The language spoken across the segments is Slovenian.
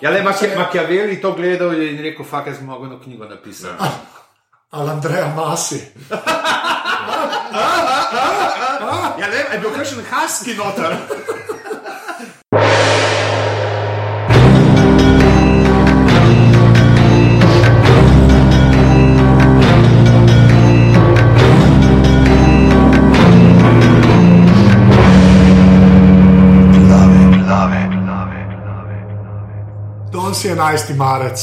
Ja, le Machiavelli to gledal in rekel, fuck, jaz mogo eno knjigo napisati. Ali Andreja Masi. Ja, le, je bil kakšen haski noter. Danes je 11. marec,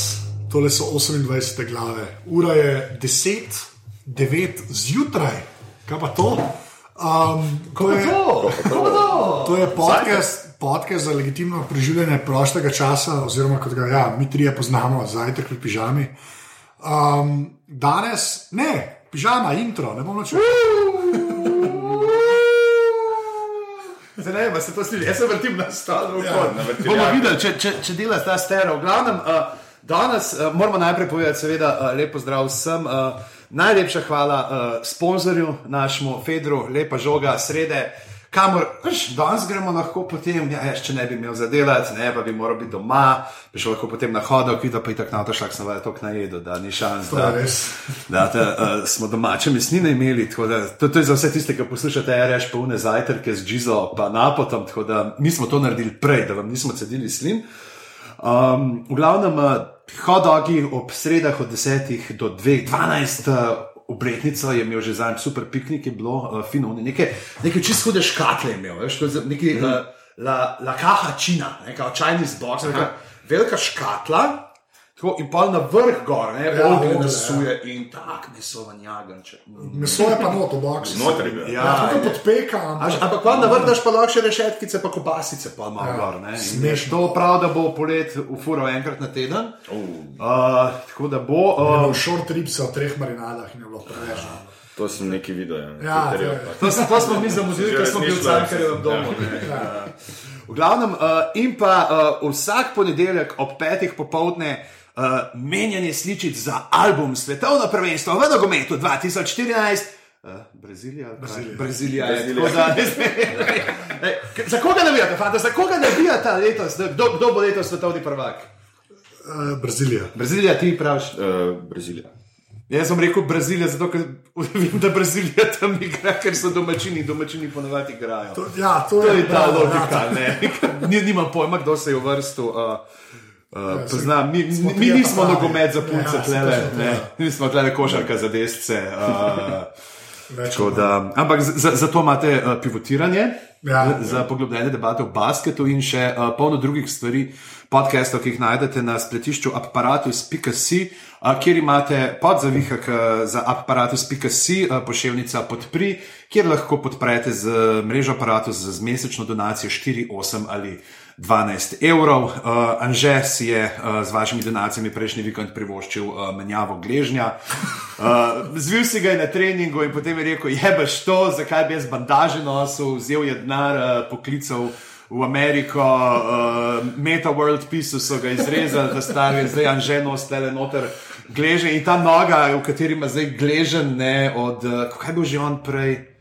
tole so 28. glave, ura je 10, 9 zjutraj. Kaj pa to? Um, ko je, to je podcast, podcast za legitimno preživljanje prostega časa, oziroma kot ga ja, mi trije poznamo, zajtrk v pižami. Um, danes, ne, pižama, intro, ne bom več. Zdaj, ne, se to sliši, jaz se vrtim na stolu. Ja, Ja, bomo videli, če, če, če dela ta stereo. V glavnem, uh, danes uh, moramo najprej povedati, seveda, uh, lepo zdrav vsem. Uh, najlepša hvala uh, sponzorju, našemu Fedru, lepa žoga, srede. Kamor, veš, danes gremo lahko potem, ja, jaz, če ne bi imel zadelati, ne pa bi moral biti doma, bi šel lahko potem na hodok, videl pa je tako na to šlak, sem vas tako najedel, da ni šans. Da, da te, uh, smo domače mesnine imeli, tako da to, to je za vse tiste, ki poslušate RS, pa une zajtrke z džizo, pa napotom, tako da mi smo to naredili prej, da vam nismo cedili slin. Um, v glavnem, uh, hodogi ob sredah od 10 do 2, 12. Uh, Obletnico je imel že zadnji super piknik, je bilo uh, fino, nekaj, nekaj čist hude škatle je imel, veš, za- nekaj mm. uh, la, la kaha čina, neka čajni zbog, neka velika škatla. Tako, in pa na vrh gor, ne, Ja, ogenj ogenj, nasuje in tako mesovan jaganče. Meso je pa not v boxu. Noter je bil. Ja, Ja, to podpeka, ampak ampak pa na vrh daš pa lahko še rešetkice, pa kobasice, pa malo Ja, gor. smešno. To prav, da bo polet ufuro enkrat na teden. Uh, tako da bo. uh, Uh, v short ribs o treh marinadah in je bilo preveč. To sem neki videl. Ja, Twitterju, to To, to smo mi zamudili, ker smo bili v Cankarjevem ja. domu. ne. Uh, V glavnem, uh, in pa uh, vsak ponedeljek ob petih popovdne uh, menjanje sličic za album Svetovno prvenstvo v nogometu 2014. Uh, Brazilija, Brazilija. Brazilija je Brazilija. tako da. Ej, k- Za koga navijate, fanta? Za koga navijate letos? Kdo, kdo bo letos svetovni prvak? Uh, Brazilija. Brazilija, ti praviš. Uh, Brazilija. Jaz sem rekel Brazilija, zato ker vem, da Brazilija tam igra, ker so domačini, domačini ponovadi igrajo. To, ja, to, To je ta bravo, logika. ja, ne. Ni, nimam pojma, kdo se je vrstil. Uh, Uh, poznam, mi, smo mi, mi nismo nogomet za Ja, punce, se tlele, ne, ja. mi smo tlele košarka za desce. Uh, da, ampak za, za to imate uh, pivotiranje, Ja. za poglobljene debate o basketu in še uh, polno drugih stvari, podcastov, ki jih najdete na spletišču aparatus.si, uh, kjer imate podzavihek uh, za aparatus.si, uh, pošiljnica podpri, kjer lahko podprete z mrežo aparatus z mesečno donacijo 4, 8 ali 12 evrov. Uh, Anže si je uh, z vašimi donacijami prejšnji vikend privoščil uh, menjavo gležnja. Uh, zvil si ga je na treningu in potem je rekel: Jebeš to, zakaj bi jaz bandaže nosil, vzel je denar, uh, poklical. V Ameriko, uh, Meta World Peace so ga izrezali, da stari zdaj Anže nostele noter gleže in ta noga, v kateri ima zdaj gležen, ne od, uh, kaj bo že on prej.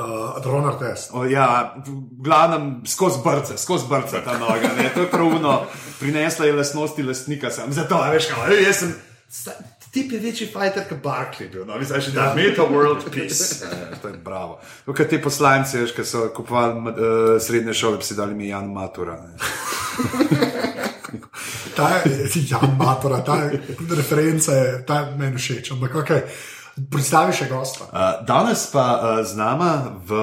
Uh, Dronar test. O, ja, v glavnem skozi brce, skozi brce ta noga. Ne, to je pravno, prinesla je lastnosti lastnika, sem zato, veš, kaj, jaz sem. Tip je večji fighter kot Barkley, bil, no, zdaj še da Meta World Peace. Ja, to je bravo. To, kar te poslanci, veš, ki so kupovali uh, srednje šole, bi si dali mi Jan Matura. Ta je, Jan Matora, ta referenca je, ta je meni všeč. Ampak, ok, predstavi še gosta. Uh, danes pa uh, z nama v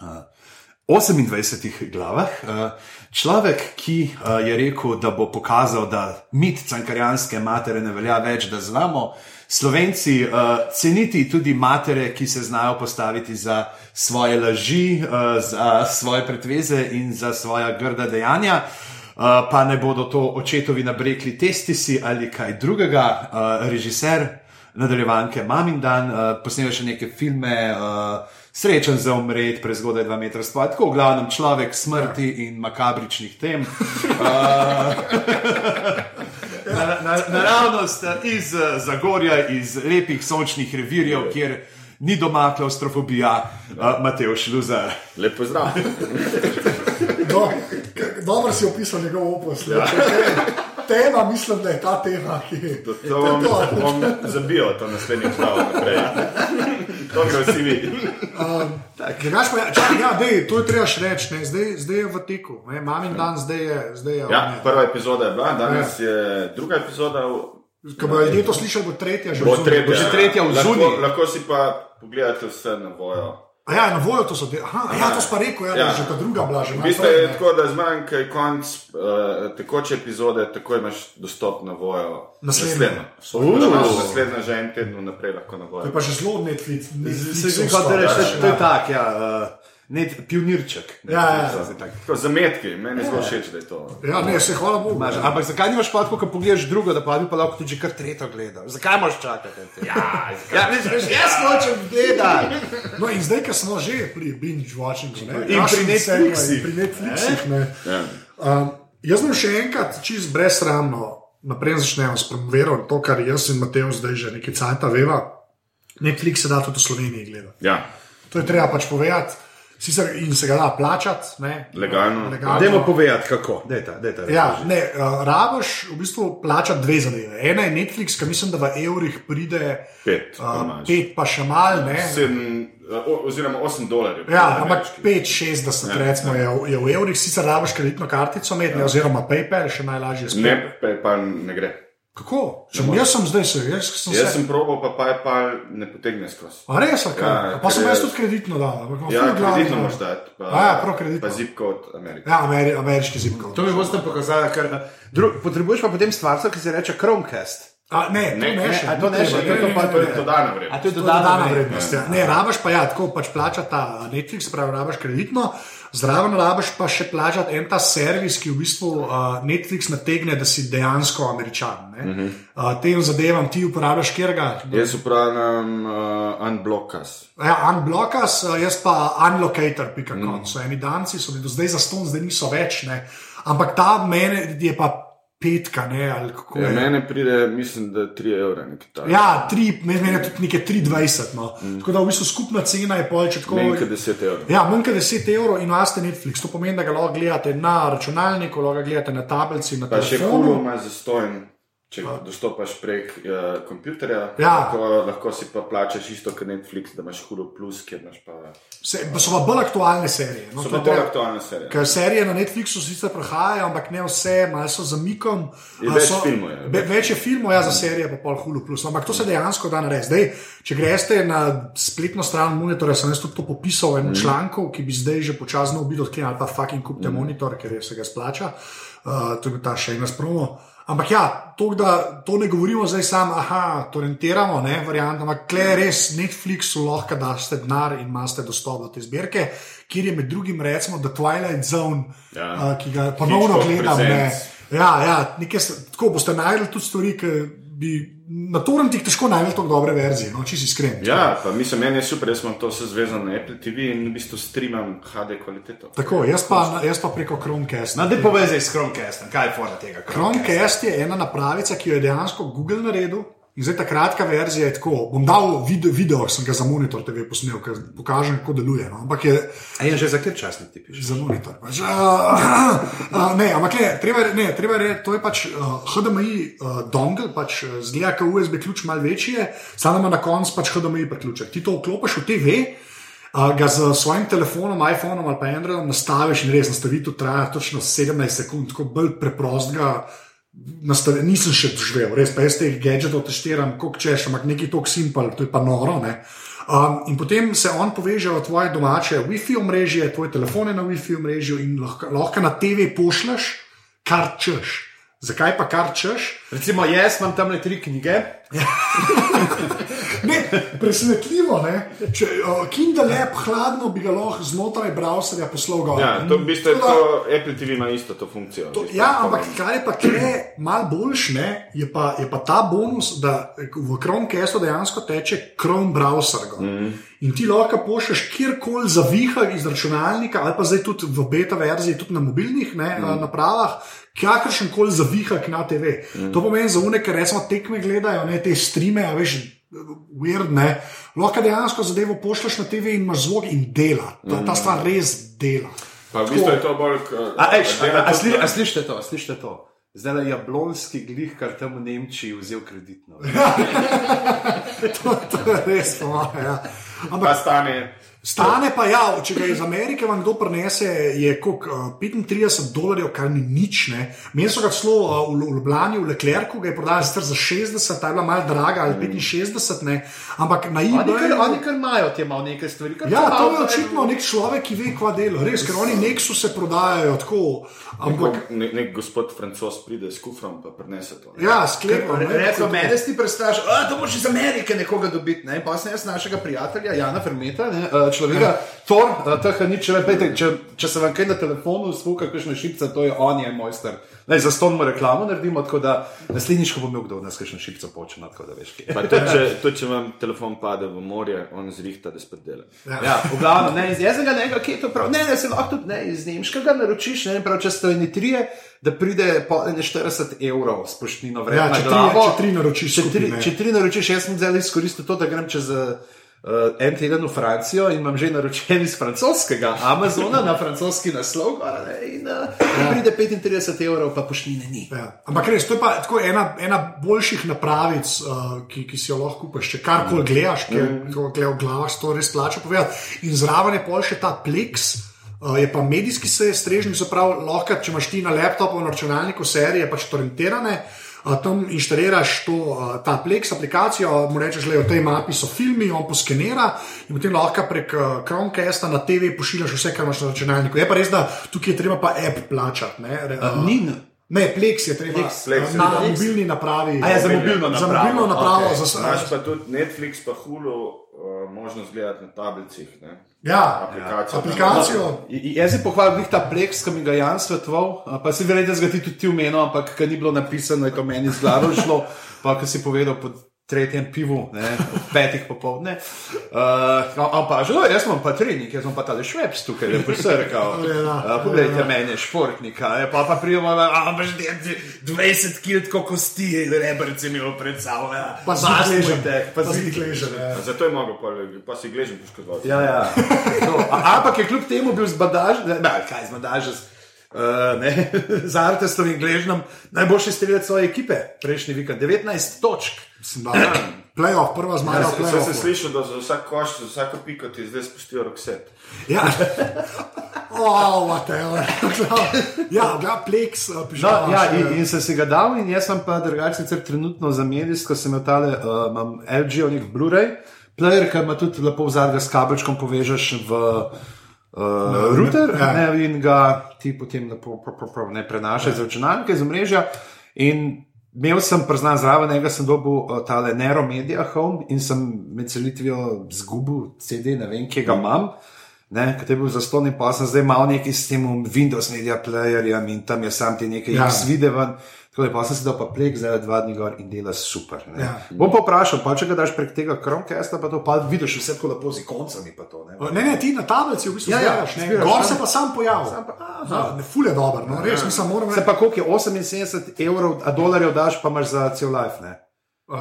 uh, 28 glavah uh, človek, ki uh, je rekel, da bo pokazal, da mit cankarjanske matere ne velja več, da znamo Slovenci uh, ceniti tudi matere, ki se znajo postaviti za svoje laži, uh, za svoje pretveze in za svoja grda dejanja. Uh, pa ne bodo to očetovi nabrekli testisi ali kaj drugega, uh, režiser nadaljevanke Mamin Dan, uh, posnel je še neke filme, uh, srečen za umret, prezgodaj dva metra spod, tako v glavnem človek smrti in makabričnih tem. Uh, na, na, naravnost eh, iz eh, Zagorja, iz lepih sončnih revirjev, kjer ni doma klaustrofobija, uh, Mateo Šluzar. Lep pozdrav. Kdo, Dobro si opisal njegov opus. Ja. Tema, mislim, da je ta tema, ki je. To, to bom, bom zabil, to naslednji stavek naprej. To ga vsi vidi. Drugač pa, ja, čak, ja, dej, to je treba še reči, ne, zdaj, zdaj je v teku. Ne, Mamin dan zdaj je. Zdaj je Ja, on je- prva epizoda je bila, danes je druga epizoda. Ko bodo ljudje to slišali, bo tretja že Bo tretja, že tretja v lahko, zunaj. lahko si pa pogledate vse na vojo. A ja, na vojo to so delali. Aha, ja, to spa rekel, ja, ja. Ja. že ta druga bila že. V bistvu je tako, da zmanjka konc uh, tekoče epizode, tako imaš dostop na vojo. Naslednjo. Naslednjo. Da imaš naslednjo že en teden naprej lahko na To vojo. je pa že zelo Netflix. Se že kot da rečeš, to je tak, ja, uh, ne, pionirček. Ja, ja. Tak. Tako, Zametki, meni je zelo všeč, da je to. Ja, ne, se hvala Bogu. Imaš, ampak zakaj nimaš pa tako, ko pogledaš drugo, da pa bi pa lahko tudi kar tretjo gledal? Zakaj moraš čakati? Ja, ja misliš, jaz nočem gledati. No, in zdaj, ko smo že pri binge watchingu, ne, In pri Netflixih. pri Netflixih, ne. Ja. Um, jaz bom še enkrat čist brezsramno, naprej začnemo s promoviranjem to, kar jaz in Mateo zdaj že nekaj cajta veva. Netflix se da tudi v Sloveniji gledati. Ja. To je treba pač povedati. Sicer in se ga da plačati, ne, Legalno. Dajmo povedati, kako. Dejta, dejta, Ja, ne, uh, rabaš v bistvu plačati dve zadeve. Ena je Netflix, ki mislim, da v evrih pride Pet, pa uh, pet, pa še mal, ne. Sedem, uh, oziroma 8 dolarjev. Ja, ampak Ameriški. 5-60 recimo je, v- je v evrih, sicer rabaš kreditno kartico, med, ne, oziroma PayPal, še najlažje Ne, spet. pa, pa ne gre. Kako? Če, jaz sem zdaj se, jaz sem Jaz se. sem probal, pa PayPal ne potegne skozi. A res, kaj? Ja, pa sem jaz je- tudi kreditno dal. Ja, kreditno moraš dati. Pa, A ja, prav kreditno. Pa zip kod Amerike. Ja, ameri, ameriški zipkov. To mi boste pokazali, ker dru, potrebuješ pa potem stvarco, ki se reče Chromecast. A, ne, to Ne, ne, ne, še. a to ne še, treba, to pa To je ne. dodana A vrednost. to je To je dodana dodana vrednost. Ja. Ne, rabaš pa ja, tako pač plača ta Netflix, pravi, rabaš kreditno, zraven rabaš pa še plačati en ta servis, ki v bistvu uh, Netflix nategne, da si dejansko američan. Uh -huh. uh, tem zadevam ti uporabljaš kjerga. Jaz uporabljam uh, Unblockas. Ja, unblockas, uh, jaz pa unlocator.com. Mm. So eni danci, so bili do zdaj za ston, zdaj niso več. Ne. Ampak ta mene je pa petka, ne, ali kako Ja, je. mene pride, mislim, da 3 evra. Ja, tri, meni je tudi nekaj 3,20. No. Mm. Tako da v bistvu skupna cena je pol, če tako Manj kot 10 evrov. Ja, manj kot 10 evrov in imate Netflix. To pomeni, da ga lahko gledate na računalniku, lahko ga gledate na tablici, na Pa še Hulu telefonu. ima zastojen, če dostopaš prek uh, kompjuterja. Ja. Lahko, lahko si pa plačaš isto kot Netflix, da imaš Hulu Plus, kjer imaš pa. Se, so pa bolj aktualne serije. No, So pa bolj treba- aktualna serija. Ker serije na Netflixu sicer prihajajo, ampak ne vse, malo so zamikom. Je a več so, filmov, je, Be, več je filmov, ja, za serije pa pol hulu plus. Ampak to se dejansko da narediti. Zdaj, če greste na spletno stran monitorja, sem jaz tudi to popisal v enem mm. članku, ki bi zdaj že počasno ubil odklenil ali pa fucking kupite mm. monitor, ker se ga splača. Uh, to je bil ta še ena spromo. Ampak ja, to, da to ne govorimo zdaj samo, aha, torentiramo, ne, variant, ampak kle res Netflixu lahko daste denar in imate dostop do te zbirke, kjer je med drugim recimo The Twilight Zone, ja. Ja. uh, ki ga ponovno Hitchcock gledam. Ne. Ja, ja nekaj, tako boste najdel tudi stvari, ki bi na torrentih težko najdel tako dobre verzije, no, če si iskren. Ja, pa mislim, meni je super, jaz imam to vse zvezano na Apple TV in v bistvu streamam HD kvaliteto. Tako, jaz pa, jaz pa preko Chromecast. No, da povezaj s Chromecastom, kaj je fora tega Chromecasta? Chromecast je ena napravica, ki jo je dejansko Google naredil. In zdaj ta kratka verzija je tako. Bom dal video, video sem ga za monitor TV posnel, ker pokažem, kako deluje. No. Ampak je A je že za kjer časnik ti pišeš? za monitor. Pač, uh, uh, ne, ampak ne, treba, je- ne, treba je to je pač uh, HDMI uh, dongle, pač uh, zgleda kot USB ključ, malo večji je, samo ima na koncu pač HDMI priključek. Ti to vklopiš v TV. Uh, ga z svojim telefonom, iPhonom ali pa Androidom nastaviš in res nastavitev traja točno 17 sekund, tako bolj preprostega. Nastavi, nisem še doživel, res pa jaz teh gadgetov testiram, kot češ, ampak neki tok simpel, to je pa noro. Ne? Um, in potem se on poveže v tvoje domače WiFi omrežje, tvoj telefon je na WiFi omrežju in lahko, lahko na TV pošleš, kar češ. Zakaj pa kar češ? Recimo, jaz imam tam le tri knjige. Ne, presenetljivo, ne? Če uh, Kindle app hladno bi ga lahko znotraj browserja poslal gor. Ja, to v bistvu je to, Apple TV ima isto to funkcijo. To, Isto ja, ampak kar je pa kle, malo boljš, ne, je, pa, je pa ta bonus, da v Chromecastu dejansko teče Chrome browser. Mm -hmm. In ti lahko pošlješ kjerkoli za vihar iz računalnika, ali pa zdaj tudi v beta verziji, tudi na mobilnih ne, mm. napravah, kakršen koli za vihar na TV. Mm. To pomeni za une, ki recimo tekme gledajo, ne te streame, veš. Weird, ne. Lahko dejansko zadevo pošlješ na TV in imaš zvok in dela. Ta, ta stvar res dela. Pa v bistvu je to bolj kot. A, ej, a, a, a, sli, a slišite to, slišite to. Zdaj je jablonski glih, kar tam v Nemčiji vzel kreditno. to, to je res, po mojem. Ja. Pa Ampak stane. Stane pa ja, če ga iz Amerike vam kdo prinese, je kot uh, 35 dolarjev, kar ni nič. ne. Meni so ga celo uh, v, Ljubljani, v Leclercu, ga je prodajal sicer za 60, ta je bila malo draga ali 65, ne. ampak na eBayu. oni kar imajo te malo neke stvari. kar Ja, pa to je očitno nek človek, ki ve, kva dela. Res, ker oni neksu se prodajajo tako. Ampak, Nek, nek gospod francos pride s kufrom in prinese to. ne. ja, sklepam. tako- mene si predstavljaš, da boš iz Amerike nekoga dobiti. Ne? Pa sem jaz našega prijatelja Jana Fermeta, ne? eh, človeka, Thor, eh, teh nič ne pejte. Če, če se vam kaj na telefonu spuka, kakšna šipca, to je on, je mojster. Ne, za stonmo reklamo naredimo, tako da naslednjič, ko bo imel kdo od nas kakšno šipco počne, tako da veš, kaj. Tudi če, tudi, če vam telefon pade v morje, on zrihta, da spet dela. Ja, v glavnem, ne, iz jeznega ne, kje je to prav. Ne, ne, se lahko tudi ne, iz nemškega naročiš, ne, prav, če ste eni trije, da pride po ene 40 evrov s poštnino vredno. Ja, če tri- če tri naročiš če tri, ne. če tri naročiš, jaz sem zdaj izkoristil to, da grem čez uh, en teden v Francijo in imam že naročen iz francoskega Amazona na francoski naslov, ne, in uh, pride 35 evrov, pa poštnine ni. Ja. Ampak res, to je pa tako ena, ena boljših napravic, uh, ki, ki si jo lahko kupiš. Če karkoli gledaš, ker mm. gledaš v glavah, to res plača povedati. In zraven je pol še ta Plex. Uh, je pa medijski se strežnik, se pravi, lahko, če imaš ti na laptopu, na računalniku serije, pač torrentirane, uh, tam inštaliraš to, uh, ta Plex aplikacijo, mu rečeš, da v tej mapi so filmi, on poskenira in potem lahko prek uh, Chromecasta na TV pošiljaš vse, kar imaš na računalniku. Je pa res, da tukaj je treba pa app plačati. Ne, Re- Uh, ni, Ne, Plex je treba Plex, Plex je na treba. mobilni napravi. A ja, za mobilno Za napravo, mobilno napravo. Okay. Za, pa tudi Netflix, pa Hulu, uh, možnost gledati na tablicah. ne. ja, Aplikacijo. aplikacijo. I- Jaz si pohvalim ta Plex, ki mi ga je Jan svetoval, a, pa si verjetno ga ti tudi ti umenil, ampak ker ni bilo napisano, je to meni z glavo šlo, pa ki si povedal po tretjem pivu, ne, ob petih popovdne. Uh, on pa že, "O, jaz imam pa trening, jaz imam pa tale šveps tukaj, lepo se rekel. Ja, Uh, poglejte mene, športnika, je, pa pa prijemo, a pa že 20 kg kosti, rebrce mi jo predstavlja. Pa zdi tek, Pa zdi kleže. Ja. Zato je mogel, pa, pa si gležen poškodovati. Ja, ja. No, a- ampak je kljub temu bil zbadaž, ne, ne, kaj zbadaž, uh, ne, z Artestom in Gležnom, najboljši strelec svoje ekipe, prejšnji vikend, 19 točk. Playoff, prva zmaga v Jaz sem slišal, da za vsak koš, za vsako piko ti zdaj spustijo rokset. Ja, oh, whatever. ja, gleda Plex, uh, No, pižama. ja, še- in, in sem si ga dal, in jaz sem pa drugače sicer trenutno za medijsko, sem imel tale, uh, imam LG, nek Blu-ray, player, ki ima tudi lepo v zadnjem s kabelčkom povežeš v. Uh, router ja. ne, in ga ti potem lepo pro, pro, pro, ne prenašaš z računalnika, iz omrežja. In imel sem, priznan zraven, enega sem dobil uh, tale Nero Media Home in sem med celitvijo zgubil CD, ne vem, kje ga imam. Ne, ker je bil za ston in pa sem zdaj mal neki s tem Windows Media Playerjem in tam je sam ti nekaj Ja. ja. izvidevan. Tako da pa sem si dal pa plek, zdaj dva dni gor in dela super. ne. Ja. Bom pa vprašal, pa če ga daš prek tega Chromecasta, pa to pa vidiš vse tako lepo z ikoncami. To, ne. Ne, ne, ti na tablici v bistvu Ja, ja, zbiraš, ne. zbiraš, Gor sam- se pa sam pojavi. Sam pa- aha. Ja, ne, ful je dober, no, res, mislim, moram Se reči. pa koliko je 78 evrov, a dolarjev daš, pa imaš za cel life. Ne?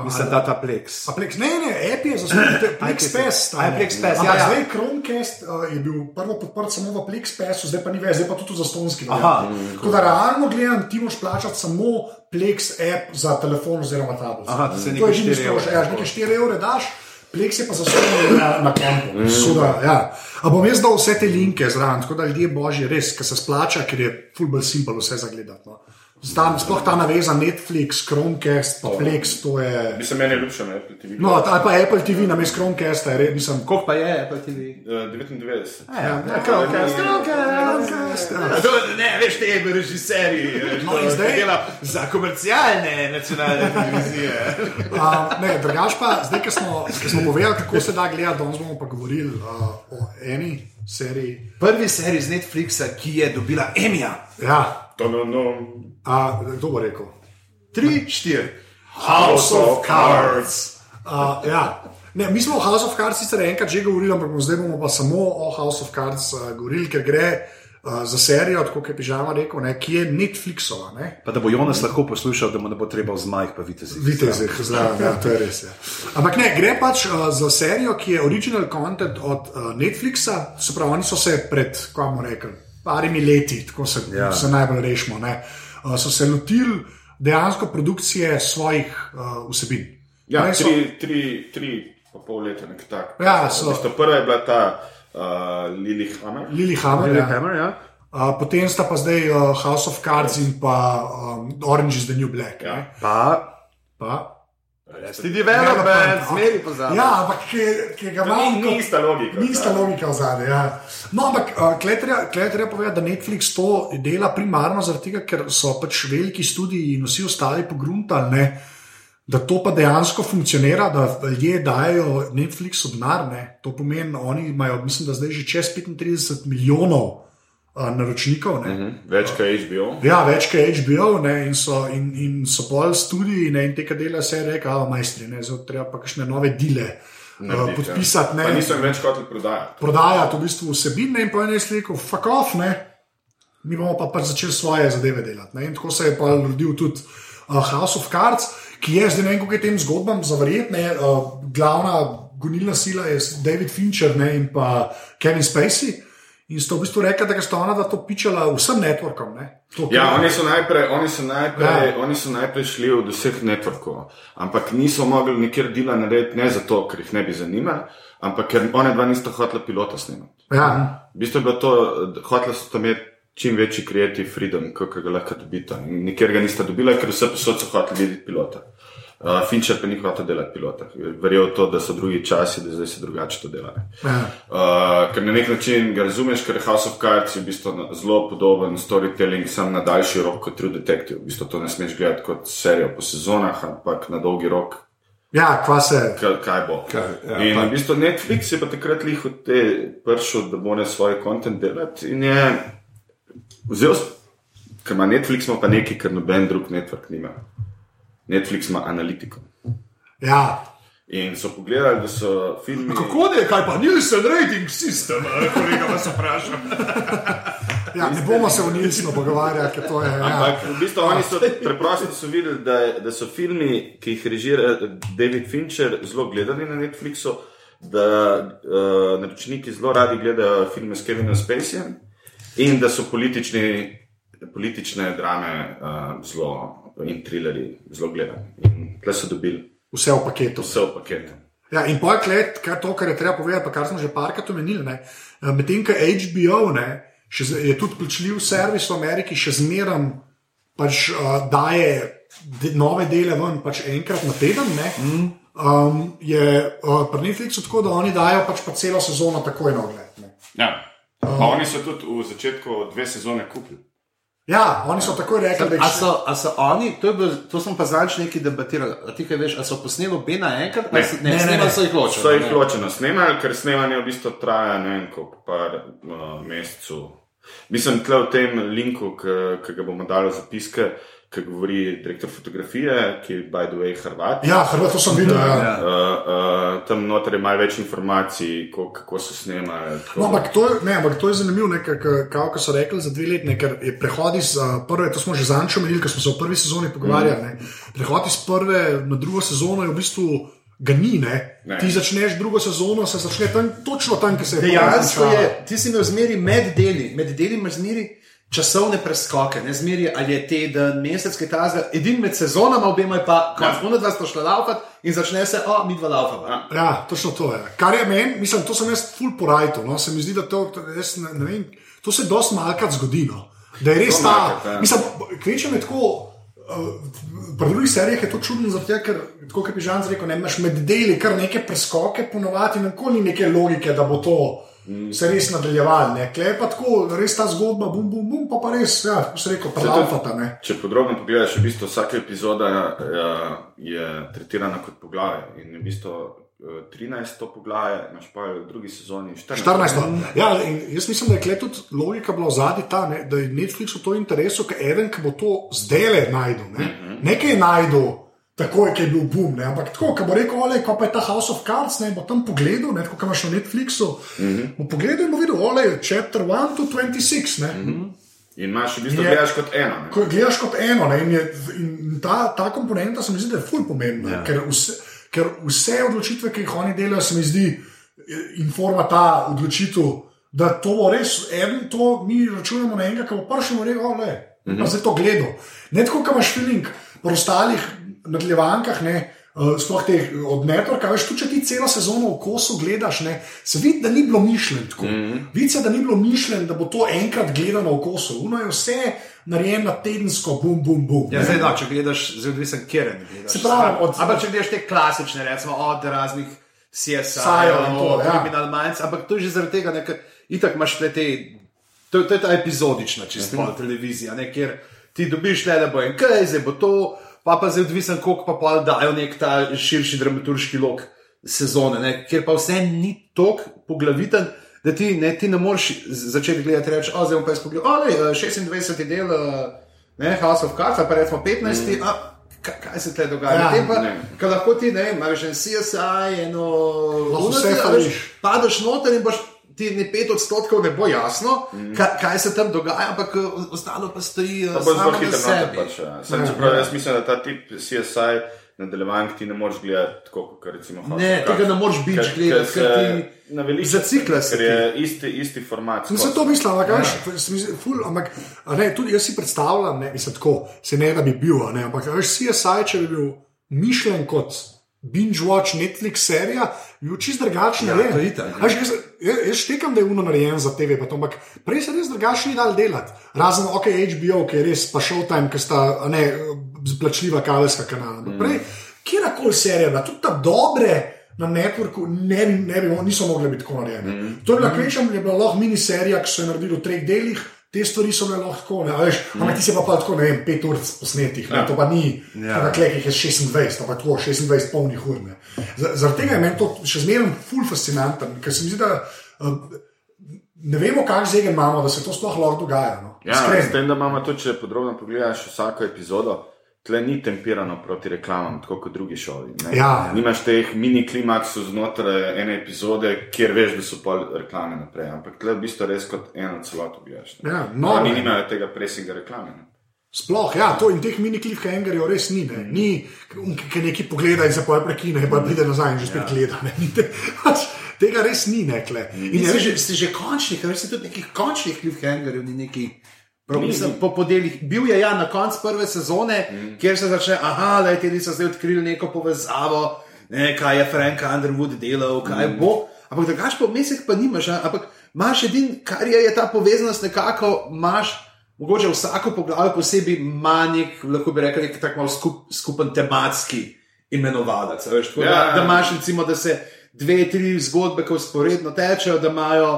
Mislim, da ta Plex. A Plex, ne, ne, app je za svoje Plex Pass. Plex Pass, ja, Ampak. Zdaj Chromecast uh, je bil prvo podprt samo v Plex Passu, zdaj pa ni več, zdaj pa tudi za stonski. Aha. Tako da realno gledam, ti moš plačati samo Plex app za telefon oziroma tablet. Aha, to se nekaj je že 4 evre. nekaj. Ja, nekaj 4 evre daš. Plex je pa za vse na, na kontu. Mm. Ja. A bom jaz dal vse te linke zraven, tako da ljudje božji res, ker se splača, ker je fullback simple vse zagledati. No. Zdaj, sploh ta naveza Netflix, Chromecast, pa Plex, to je. Bi se meni ljubše na Apple TV. No, ali pa Apple TV na mestu Chromecasta, je res, nisem. Koliko pa je Apple TV? Uh, 99. Ja, Chromecast, Chromecast. Ne, veš, te je režiserji, No, in zdaj- dela za komercialne nacionalne televizije. Uh, ne, drugač pa, zdaj, ko smo, ko smo povedali, kako se da gledati, danes bomo pa govorili uh, o eni seriji. Prvi serij z Netflixa, ki je dobila Emija. Ja, To no, no. a, kdo bo rekel? Tri, štiri. House of Cards. Uh, ja. Ne, mi smo o House of Cards sicer enkrat že govorili, ampak zdaj bomo pa samo o House of Cards uh, govorili, ker gre uh, za serijo, kot je Pižama rekel, ne, ki je Netflixova. Ne. Pa da bo Jonas lahko poslušal, da mu ne bo treba v zmajh, pa vidite si. Vitezih zraven, ja, to je res. Ja. Ampak ne, gre pač uh, za serijo, ki je original content od uh, Netflixa, se pravi, oni so se pred, kako bomo rekli, parimi leti, tako se, Ja. se najbolj rešimo, ne, uh, so se lotili dejansko produkcije svojih uh, vsebin. Ja, Ne, so- tri, tri, tri pa pol leta, nekaj takega. Ja, so- V bistvu Prva je bila ta uh, Lili Hammer. Lilyhammer, ja. Hammer, ja. Uh, potem sta pa zdaj uh, House of Cards in pa um, Orange is the New Black. Ja. ne. Pa, Pa, ti development, zmeri pozabi. Ja, ampak ki, ki ga To imam ni, ni ista logika. Ni ista logika v zadnjem. Ja. No, ampak klej treba povedati, da Netflix to dela primarno zaradi tega, ker so pač veliki studiji in vsi ostali pogruntali, ne, da to pa dejansko funkcionira, da ljudje dajo Netflixu denar. To pomeni, oni imajo, mislim, da zdaj že čez 35 milijonov naročnikov. Ne. Mhm, Več kot HBO. Ja, več kot HBO ne, in, so, in, in so pol studiji ne, in tega dela se reka, a majstri, ne, zdaj treba pa kakšne nove dile. Uh, Narediti, ja. podpisati, ne, Pa niso več hoteli prodajati. prodajati v bistvu vsebine, in pa je rekel, fuck off, ne. mi bomo pa pač začeli svoje zadeve delati. Ne. In tako se je pa rodil tudi uh, House of Cards, ki je zdaj ne vem, kako je tem zgodbam zavrjetne. Uh, glavna gonilna sila je David Fincher ne, in pa Kevin Spacey. In sta v bistvu rekla, da sta ona dva to pičala vsem networkom. Ne. To, Ja, oni so najprej, oni so najprej, Ja. oni so najprej šli od vseh networkov, ampak niso mogli nikjer dela narediti ne zato, ker jih ne bi zanimali, ampak ker one dva nista hotela pilota snimati. ja. V bistvu je bilo to, da hotela so tam imeti čim večji creative freedom, kot ga lahko dobita. Nikjer ga nista dobila, ker vse posod so hoteli videti pilota. Uh, Fincher pa ni hotel delati pilota. Verjel v to, da so drugi časi, da zdaj se drugače to dela. Uh, ker na nek način ga razumeš, ker House of Cards je v bistvu zelo podoben storytelling, sam na daljši rok kot True Detective. V bistvu to ne smeš gledati kot serijo po sezonah, ampak na dolgi rok, ja, kva se. kaj, kaj bo. Kaj, ja, in pa- v bistvu Netflix je pa takrat lih od te pršel, da bo ne svoj kontent delati in je vzel, ker ima Netflix, ima pa nekaj, kar noben drug network nima. Netflix ima analitiko. Ja. In so pogledali, da so filmi. Kako je, kaj pa Nielsen rating system, eh, kolega vas vprašam. Ja, ne bomo se o Nilsnu pogovarjali, ker to je. Ja. Ampak v bistvu oni so preprosto so videli, da, je- da so filmi, ki jih režira David Fincher, zelo gledani na Netflixu, da uh, naročniki zelo radi gledajo filme s Kevinom Spaceyjem in da so politični, politične drame uh, zelo in trilerji zelo gledani. In tle so dobili Vse v paketu. vse v paketu. Ja, in let, kar, to, kar je treba povedati, pa kar smo že parkrat omenili, ne, eh, medtem ko HBO ne, še, z- je tudi plačljiv servis v Ameriki, še zmeraj pač, uh, daje de, nove dele ven pač enkrat na teden. Ne, mm. um, je uh, pri Netflixu tako, da oni dajo pač pa celo sezono takoj na ogled. Ne. Ja. Pa oni so tudi v začetku dve sezone kupili. Ja, oni so takoj rekli, da A so, a so oni, to, je bil, to sem pa zadnjič nekaj debatiral, a ti kaj veš, a so posneli obe naenkrat? Ne. Ali si- Ne, Ne, ne, ne, ne. so jih ločili. So jih ne. ločeno snemali, ker snemanje v bistvu traja ne vem, koliko par uh, mesecev. Mislim, tle v tem linku, ki ga bomo dali v zapiske, ki govori direktor fotografije, ki je, by the way, Hrvat. Ja, Hrvat, to sem videl. Ja. Ja. Uh, uh, tam noter je malo več informacij, ko, kako so snemali. tako No, ampak to, je, ne, ampak to je zanimivo, kako so rekli za dve leti, ker je prehod iz uh, prve, to smo že zančo menili, ker smo se v prvi sezoni pogovarjali. Ne, prehod iz prve na drugo sezono je v bistvu ga ni. Ne. Ne. Ti začneš drugo sezono, se začne tam, točno tam, kjer se je Dejansko je, ti si imel zmeri med deli, med deli imaš zmeri časovne preskoke, ne zmeri ali je teden, mesec, kaj ta edin med sezonama, obema je pa konc, ja. dva sta šla laufat in začne se, o, mi dva laufava. Ja, točno to je. Kar je meni, mislim, to sem jaz full porajto. No? Se mi zdi, da to, to, jaz ne, ne vem, to se dosti malkrat zgodi. No? Da je res ta. malkrat, ja. Mislim, kvečem je tako. Uh, pri drugih serijah je to čudno, zato ker, kot je Žan rekel, ne, imaš med deli kar neke preskoke, ponovadi nikoli ni neke logike, da bo to. Se res nadaljevalo. ne. Tule je pa tako, res ta zgodba, bum, bum, bum, pa, pa res, ja, se reče, prelafata. Če podrobno pogledaš, v bistvu vsaka epizoda uh, je tretirana kot poglavje. In v bistvu uh, 13 to poglavje, imaš pa v drugi sezoni 14. 14. Ja, jaz mislim, da je kle tudi logika bila zadnji ta, ne, da je Netflixu to interesu, ker Even, ki bo to zdaj le najdel, ne, mm -hmm. nekaj najdel. Takoj, ki je bil boom, ne? ampak tako, ko bo rekel, ole, ko pa je ta House of Cards, ne bo tam pogledal, ne, tako kot imaš na Netflixu. Mm -hmm. Bo pogledal in bo videl, ole, chapter 1 to 26. Ne? Mm -hmm. In imaš v bistvu Je- gledaš kot eno. ne. Ko gledaš kot eno, ne, in, je, in ta, ta komponenta se mi zdi, da je fulj pomembna. Ja. Ker, vse, ker vse odločitve, ki jih oni delajo, se mi zdi, eh, informa ta odločitev da to bo res, en, to mi računamo na enega, ki bo prišel in rekel, le, mm -hmm. zdaj to gledal. Ne tako, kot imaš feeling po ostalih nadaljevankah, ne. Uh, sploh teh od networka, veš, tudi če ti celo sezono v kosu gledaš, ne, se vidi, da ni bilo mišljeno tako. Mm -hmm. Vidi se, da ni bilo mišljeno, da bo to enkrat gledano v kosu. Uno je vse narejeno na tedensko, bum, bum, bum. Ja, zdaj, da, če gledaš, zelo odvisen, kjer gledaš. Se pravi, od- Ampak če gledaš te klasične, recimo od raznih CSI, Sajev in to, ja. Criminal Minds, ampak to je že zaradi tega, ker itak imaš te, to, to je ta epizodična čist Mhm. pol televizija, ne, kjer ti dobiš le, da bo en kaj, zdaj bo to, pa pa zdaj odvisen, koliko pa pol dajo nek ta širši dramaturški lok sezone, ne, kjer pa vse ni tok poglaviten. Da ti ne, ti ne moreš začeti gledati, reči, o, zdaj pa jaz pogledal, o, ne, 26. del, eh, ne, House of Cards, ali pa recimo 15. Mm. A, ka- kaj se tle dogaja? Ja, pa. Kaj lahko ti, ne, vem, imaš en CSI, eno, vse fališ. veš, Padeš noter in boš ti ne pet odstotkov ne bo jasno, mm. kaj, kaj se tam dogaja, ampak eh, ostalo pa stoji eh, To bo zelo na hitro noter. Pač, ja. Sam, čeprav jaz mislim, da ta tip CSI nadaljevank ti ne moreš gledati tako, kot recimo House Ne, tega ne moreš Ker- gledati, ker se ti naveliča, zacikla se Ker je isti, isti format. Mislim, skozi. to mislim, ampak, ja. veš, se ful, ampak ne, tudi jaz si predstavljam, ne, mislim, tako, se ne da bi bil, ne, ampak veš, CSI, če bi bil mišljen kot binge watch Netflix serija, bi bil čist drugačen. Ja, to je itak, ja. Jaz, štekam, da je uno narejen za TV, to, ampak prej se res drugače ni dal delati. Razen OK, HBO, ki je res pa Showtime, ki sta ne, plačljiva kabelska kanala. Mm. Prej, kjerkoli serija, da tudi ta dobre. Na networku ne, ne bi, niso mogli biti tako narejene. Mm. To je bila kvečem, je bila lahko miniserija, ki so jo naredili v treh delih, te stvari so bile lahko ne, veš, mm. ampak ti se pa, pa tako, ne vem, pet ur posnetih, ne, Ja. to pa ni, Ja. ja. klek jih je 26, ampak tako 26 polnih ur. Zaradi tega je meni to še zmeraj ful fascinanten, ker se mi zdi, da um, ne vemo, kak zegen imamo, da se to sploh lahko dogaja. No. Ja, s tem, da imamo to, če podrobno pogledaš vsako epizodo, tle ni tempirano proti reklamam, tako kot drugi šovi. ne. Ja. Nimaš teh mini klimaksov znotraj ene epizode, kjer veš, da so pol reklame naprej. Ampak tle v bistvu res kot eno celoto gledaš. ne. Ja, no, Oni ne. nimajo tega presinga reklame. ne. Sploh, ja, to in teh mini cliffhangerjev res ni. Ne. Ni, ki nekaj pogleda in se pa prekine, pa pride nazaj in že spet ja. gleda. Ne. Te, pač, tega res ni nekle. In In je si res, že, si že končni, ker si tudi nekih končnih cliffhangerjev, ni neki. Prav, mislim, po, po delih. Bil je ja, na koncu prve sezone, mm. kjer se začne, aha, le ti so zdaj odkrili neko povezavo, ne, kaj je Frank Underwood delal, kaj mm. bo. Ampak drugač po mesecih pa nimaš, ampak imaš edin, kar je, je ta povezanost nekako, imaš. Mogoče vsako poglavje posebej ima nek, lahko bi rekel, nek tak malo skup, skupen tematski imenovalec. Veš, tako, Ja, da, da imaš recimo, da se dve, tri zgodbe, ki usporedno tečejo, da imajo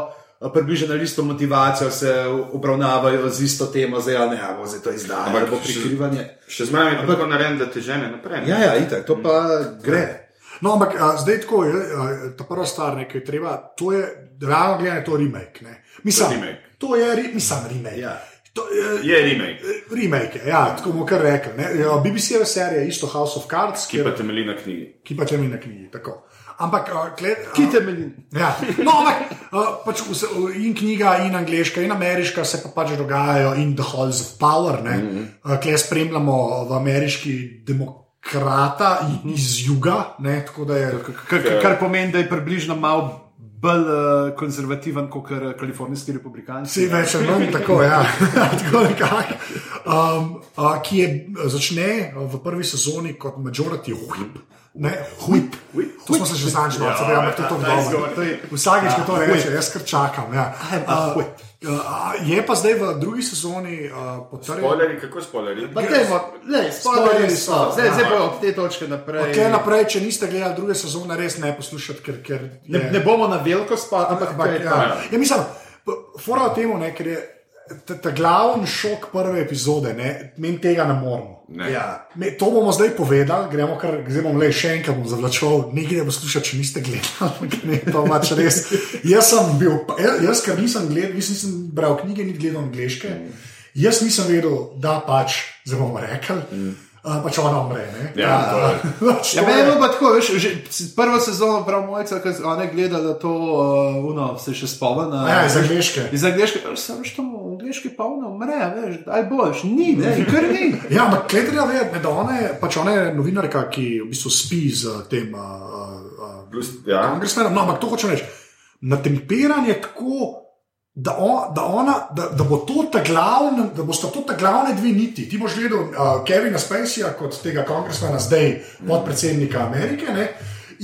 približno na isto motivacijo, se obravnavajo z isto temo, zdaj ali ne, a bo zdaj to izdajanje, Ampak bo prikrivanje. Še zmeraj je tako narejen, da te žene naprej. ne. Ja, ja, itak, to pa gre. No, ampak a, zdaj tako je, a, ta prva stvar, ki je treba, to je, realno gledano, to je remake. Ne. Mislim, To je remake. To je, re- mislim, remake. Ja. To, je, Je remake, remake, je, ja, tako bomo kar rekli. ne. Ja, BBC-jeva serija je isto House of Cards, ki pa temelji na knjigi. ki pa temelji na knjigi. Tako. Ampak, a, gled, a, Ki temelji. Ja, no, ampak uh, pač vse, in knjiga, in angliška, in ameriška se pa pač dogajajo, in The Halls of Power. Mm -hmm. uh, Klej spremljamo v ameriški demokrata i- iz juga. Ne, je, Kar, kar, pomeni, da je približno malo bolj uh, konzervativen kot kalifornijski republikanci. Vsi več ali manj tako, ja. tako nekako. Um, uh, ki je začne uh, v prvi sezoni kot majority whip. Ne, whip. To smo se že znali, no, ja, ampak to je to ta izgovor, dobro. Vsakič, ko to Ja, reče, jaz kar čakam. Ja. Uh, uh, je pa zdaj v drugi sezoni uh, potrjen. Spoileri, kako spoileri? Spoilerji so. Zdaj, Ja. zdaj pa od te točke naprej. Od tukaj naprej, če niste gledali druge sezone, res ne poslušati, ker, ker je, Ne, ne bomo na veliko spali, ampak, Ampak, ampak ja. Ja, mislim, fora o tem, ne, ker je ta, ta glavni šok prve epizode, ne, meni tega ne moremo. Ne. Ja. Me, to bomo zdaj povedali, gremo kar, zdaj bom le še enkrat bom zavlačeval, nekaj ne poslušati, če niste gledali. Ne, to pač res. Jaz sem bil, pa- jaz, jaz ker nisem gledal, nisem, nisem bral knjige, ni gledal angliške. Jaz nisem vedel, da pač, zdaj bomo rekli, mm. Uh, pač ona umre. Ne? Ja, je. pač Ja, meni je je- bilo tako, veš, že prvo sezono, prav mojca, ki je ona gledala to, uh, uno, se še spomni. Ja, iz angliške. Iz angliške, sem že tam v angliški pa ona umre, veš, aj boš, ni, ne, kar ni. Ja, ampak Kletrija ve, ne, da ona je, pač ona je novinarka, ki v bistvu spi z tem. Uh, uh, ja. Congressmanom, no, ampak to hočem reči. Na temperanje tako Da, on, da, ona, da, da, bo to ta glavna, da bosta to ta glavne dve niti. Ti boš gledal uh, Kevina Spaceyja kot tega kongresmana, zdaj podpredsednika Amerike. Ne?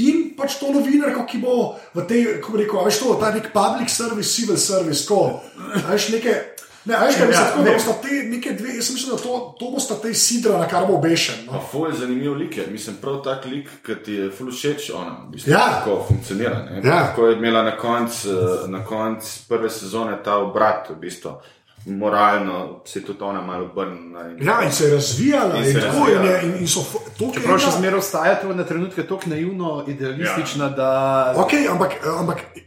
In pač to novinarko, ki bo v tej, kako rekel, veš, to, ta nek public service, civil service, ko, veš, neke, ne, a veš, kaj mislim, Ja, tako, ne. da bosta te neke dve, jaz mislim, da to, to bosta te sidra, na kar bo obešen. No. ful je zanimiv lik, je. mislim, prav tak lik, ki ti je ful všeč, ona, v bistvu, Ja. kako funkcionira. ne. Ja. Tako je imela na koncu na konc prve sezone ta obrat, v bistvu, moralno se je tudi ona malo obrnila. in- Ja, in se je razvijala, In in, se in, tako, in, razvijala. je, in, in so to, kar Prav še zmeraj ostaja na trenutke tako naivno, idealistična, ja. da. Okay, ampak, ampak, ho-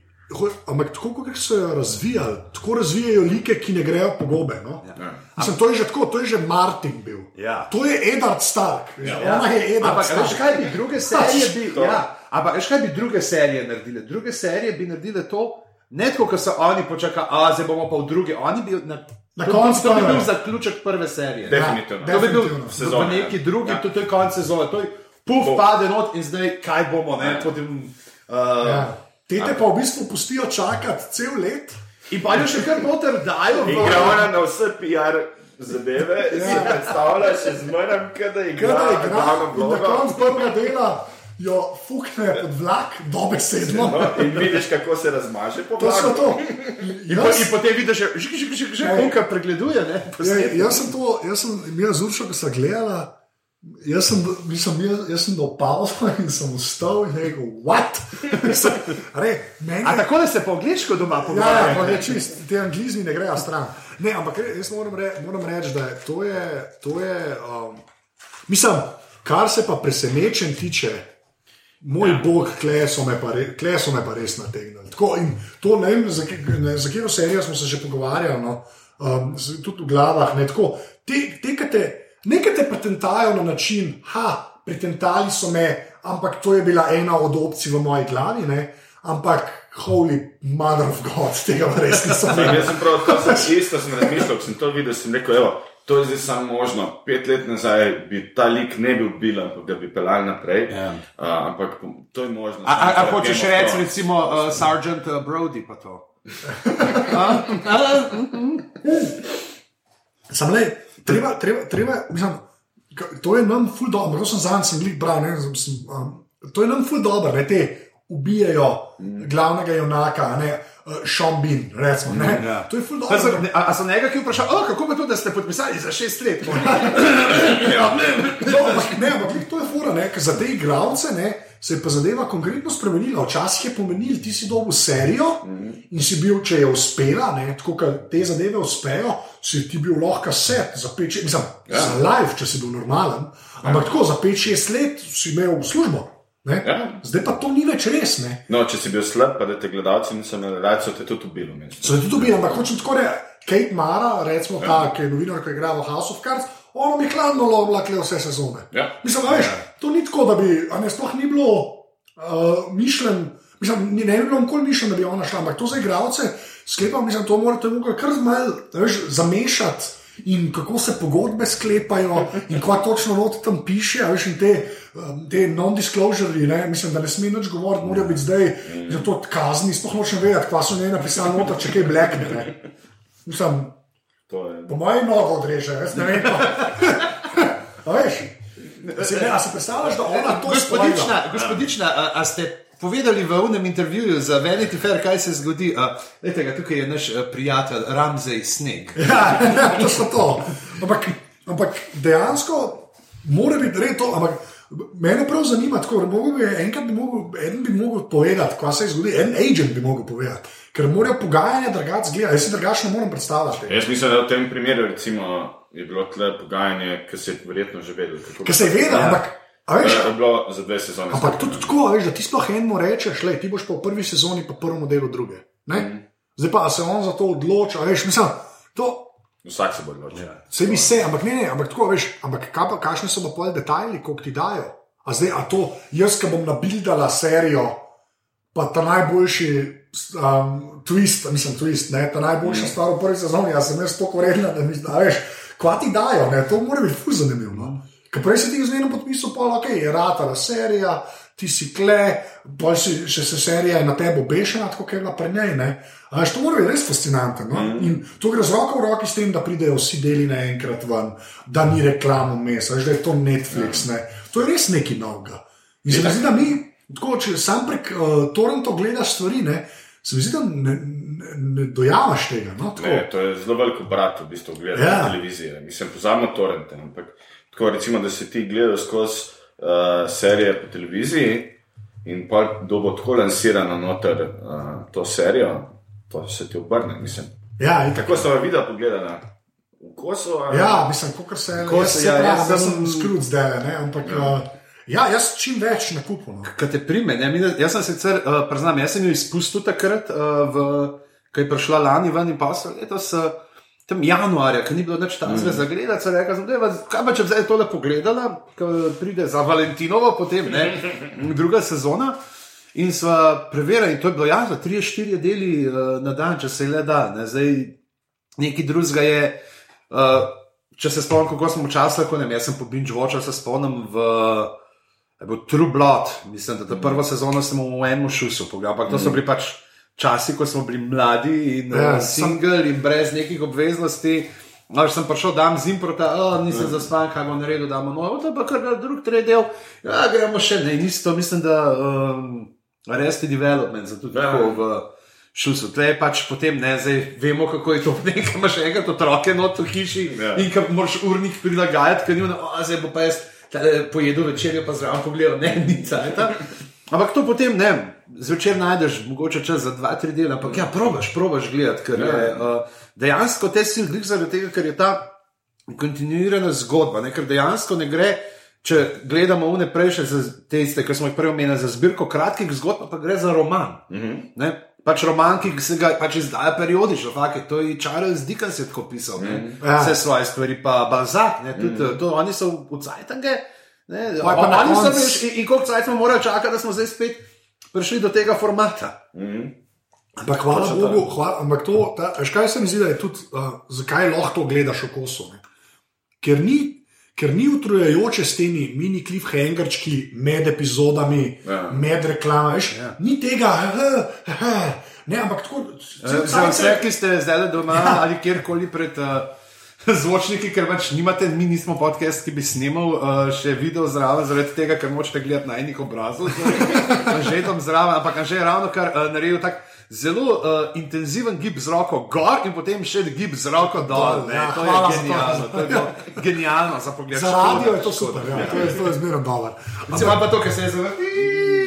ampak tako, kot so jo razvijali, tako razvijajo like, ki ne grejo po gobe. No? Ja. Mislim, to je že tako, to je že Martin bil. Ja. To je Edward Stark. Ja. Ona je Edward Ampak Stark. veš, kaj bi druge serije bi, ja, ampak veš, kaj bi druge serije naredile? Druge serije bi naredile to, ne tako, kot so oni počakali, a zdaj bomo pa v druge. Oni bi na, Na to, koncu to bi prve. bil zaključek prve serije. Definitivno. Ja, To bi bil Sezone, neki ja. drugi, Ja. to, to je konec sezone. To je puf, Bo- pade not in zdaj kaj bomo, ne, potem. Uh, Ja. Te te pa v bistvu pustijo čakati cel let. In pa jo še kar noter dajo In gre ona na vse PR zadeve, ja. si predstavlja še zmeraj, kada igra, Kada igra na koncu prvega dela jo fukne pod vlak, dobesedno. No, in vidiš, kako se razmaže po To so vlaku. to. In, po, in potem vidiš, že že že že že Ej. punka pregleduje. Ne, Ja, jaz sem to, jaz sem imel zuršo, ko sem gledala. Jaz sem, mislim, jaz, jaz sem dal pauzo in sem vstal in rekel, what? Re, meni, A tako da se po angliško doma Ja, ja, ne čist, te anglizi ne grejo stran. Ne, ampak jaz moram, re, moram reči, da je to je. To je um, mislim, kar se pa presenečen tiče, moj ja. bog, kle so me pa, re, kle so me pa res nategnili. Tako, to ne vem, za, ne, za katero serijo smo se že pogovarjali, no, um, tudi v glavah. Ne, tako, te, te, te, nekaj te pretentajo na način, ha, pretentali so me, ampak to je bila ena od opcij v moji glavi. Ne, ampak, holy mother of God, tega res nisem videl. Jaz sem prav to sem isto sem razmišljal, sem to videl, sem rekel, evo, to je zdaj samo možno. Pet let nazaj bi ta lik ne bil bil, ampak ga bi pelal naprej. Ja. Uh, ampak to je možno. A, a, a hočeš reči, recimo, uh, Sergeant uh, Brody pa to? Sam le, treba, treba, treba mislim, to je nam ful dobro, to sem sem bil bral, ne, sem, sem, um, to je nam ful dobro, ne, te ubijajo glavnega junaka, ne, Sean Bean, recimo, ne, Ja. to je ful A so, ne, njega ki vprašali, oh, kako pa to, da ste podpisali za šest let? Ja, No, ampak ne, ampak to je fura, ne, ker za te igralce ne, se je pa zadeva konkretno spremenila. Včasih je pomenil, ti si dobil serijo in si bil, če je uspela, ne, tako kot te zadeve uspejo, si ti bil lahko set za 5-6, mislim, ja. za live, če si bil normalen. Ampak ja. tako za 5-6 let si imel službo. Ne? Ja. Zdaj pa to ni več res. Ne? No, če si bil slab, pa da te gledalci niso imeli radi, so te tudi ubili. So tudi dobili, ampak hočem tako reči, Kate Mara, recimo ta, ki je novinar, ki igra v House of Cards, ona mi hladno lovila vse sezone. Ja. Mislim, da veš, to ni tako, da bi, a ne sploh ni bilo uh, mišljen. Mislim, ne bi bilo nikoli mišljeno, da bi ona šla, ampak to za igralce sklepam, mislim, to morate tukaj kar veš, zamešati. In kako se pogodbe sklepajo, in kva točno noti tam piše, a veš, in te, um, te non-disclosure, ne, mislim, da ne sme nič govoriti, morajo biti zdaj za to kazni, sploh nočem vedeti, kva so njene napisali noter, če kaj blekne. Ne. Mislim, To je. po mojem nogo odreže, jaz ne vem. pa. A veš, a si, ne, a si predstavljaš, da ona to Gospodična, spoiler? gospodična a, a ste povedali v unem intervjuju za Vanity Fair, kaj se zgodi? A, lejte ga, tukaj je naš a, prijatelj Ramzej Sneg. Ja, ja, to so to. Ampak, ampak dejansko mora biti res to. Ampak mene prav zanima, tako da bi enkrat bi mogel, en bi mogel povedati, kaj se je zgodilo, en agent bi mogel povedati. Ker morajo pogajanja drugače gledati, jaz si drugače ne morem predstavljati. Jaz mislim, da v tem primeru recimo, je bilo tle pogajanje, ki se je verjetno že vedel. kako Ker se je vedel, ampak, a veš, Je bilo za dve sezone. ampak tudi tako, a veš, da ti sploh enemu rečeš, le, ti boš pa v prvi sezoni, pa prvemu delu druge. Ne? Zdaj pa se on za to odloča, veš, mislim, to. Vsak se bo odločil. Ja. Vse bi se, ampak ne, ne, ampak tako veš, ampak kaj pa, kakšne so pa pol detajli, koliko ti dajo. A zdaj, a to jaz, ki bom nabildala serijo, pa ta najboljši um, twist, mislim, twist, ne, ta najboljša mm. stvar v prvi sezoni, jaz sem jaz to vredna, da mi da, veš, kva ti dajo, ne, to mora biti fuz zanimivo. No? Ker prej si ti z njenim podpisom, pa ok, je ratala serija, ti si kle, pa si, še se serija je na tebi obešena, tako kot je bila pri njej. ne. A veš, to mora biti res fascinantno. No? Mm. In to gre z roko v roki s tem, da pridejo vsi deli naenkrat ven, da ni reklamo vmes, a veš, da je to Netflix. Ne? To je res nekaj novega. In se mi zdi, da mi, tako, če sam prek uh, Toronto gledaš stvari, ne, se mi zdi, da ne, ne, ne dojamaš tega. No? Tako. Ne, to je zelo veliko brat, v bistvu, gledati Ja. ja. televizije. Mislim, pozabimo torrente. Ampak tako recimo, da si ti gledal skozi uh, serije po televiziji in pa dobo tako lansirano noter uh, to serijo, to se ti obrne. Mislim. Ja, in Kako so videla kosu? ali- Ja, mislim, kot se Ko jaz, se- ja, ja, jaz sem- sem skrut zdaj, ne, ampak ja. Uh, ja, jaz čim več na kupu. No. Kaj te prime? Ne? Jaz sem sicer, uh, priznam, jaz sem jo izpustil takrat, uh, v, ko je prišla lani ven in pa so letos. Uh, Tam januarja, ki ni bilo več tam mm. za gledati, sem rekel, da je kaj pa če bi zdaj tole pogledala, ko pride za Valentinovo, potem ne, druga sezona. In sva preverjali, in to je bilo jasno, tri, štiri deli uh, na dan, če se le da. Ne. Zdaj, nekaj drugega je. Uh, če se spomnim, kako smo včasih lahko, ne jaz sem po Binge Watchu, se spomnim v je bil True Blood, mislim, da ta prva sezona smo v enem šusu ampak to so bili pač časi, ko smo bili mladi in Ja, sem- single in brez nekih obveznosti. No, sem prišel, dam zim proti, oh, nisem Ja. zaspan, kaj bo naredil, da bomo novo, to pa kar ga drug tretji del. Ja, gremo še ne, in isto mislim, da um, Resti Development, zato Ja. tako v šusu. Tle je pač potem, ne, zdaj vemo, kako je to, nekaj imaš enkrat otroke not v hiši Ja. in kam moraš urnik prilagajati, ker ni ono, "O, zdaj bo pa jaz pojedel večerjo, pa zraven pogledal, ne, ni cajta. Ampak to potem ne, zvečer najdeš, mogoče čas za dva, tri dni, ampak ja, probaš, probaš gledati, ker je uh, dejansko te si glih zaradi tega, ker je ta kontinuirana zgodba, ne, ker dejansko ne gre. Če gledamo vne prejše, te iste, ki smo jih prej omenili, za zbirko kratkih zgodb, pa gre za roman. Mm -hmm. Pač roman, ki se ga pač izdaja periodično, fakt, to je Charles Dickens je tako pisal, mm -hmm. Ja. vse svoje stvari, pa Balzac, ne, tudi, mm. to, oni so v Cajtange. Ne, so koncu- veš, in, in koliko cajt smo morali čakati, da smo zdaj spet prišli do tega formata. Ampak hvala Točno Bogu, hvala, ampak to, ta, veš, kaj se mi zdi, da je tudi, uh, zakaj lahko to gledaš v kosu. Ne? Ker ni, ker ni utrujajoče s temi mini cliffhangerčki med epizodami, ja. Med reklamami. Ja. Ni tega, uh, uh, ne, ampak tako. cel Za cajt vse, se- ki ste zdaj doma ja. ali kjerkoli pred uh, zvočniki, ker pač nimate, mi nismo podcast, ki bi snimal uh, še video zraven, zaradi tega, ker močete gledati na enih obrazov, že tam zraven, ampak že je ravno kar uh, naredil tak. Zelo uh, intenziven gib z roko gor in potem še gib z roko dol. Ne, Ja, to je to. genialno. To je bilo genialno za pogled. Za radio je to super, ja, to je, to je zmerno dobro. Pa to, kar se je zgodilo.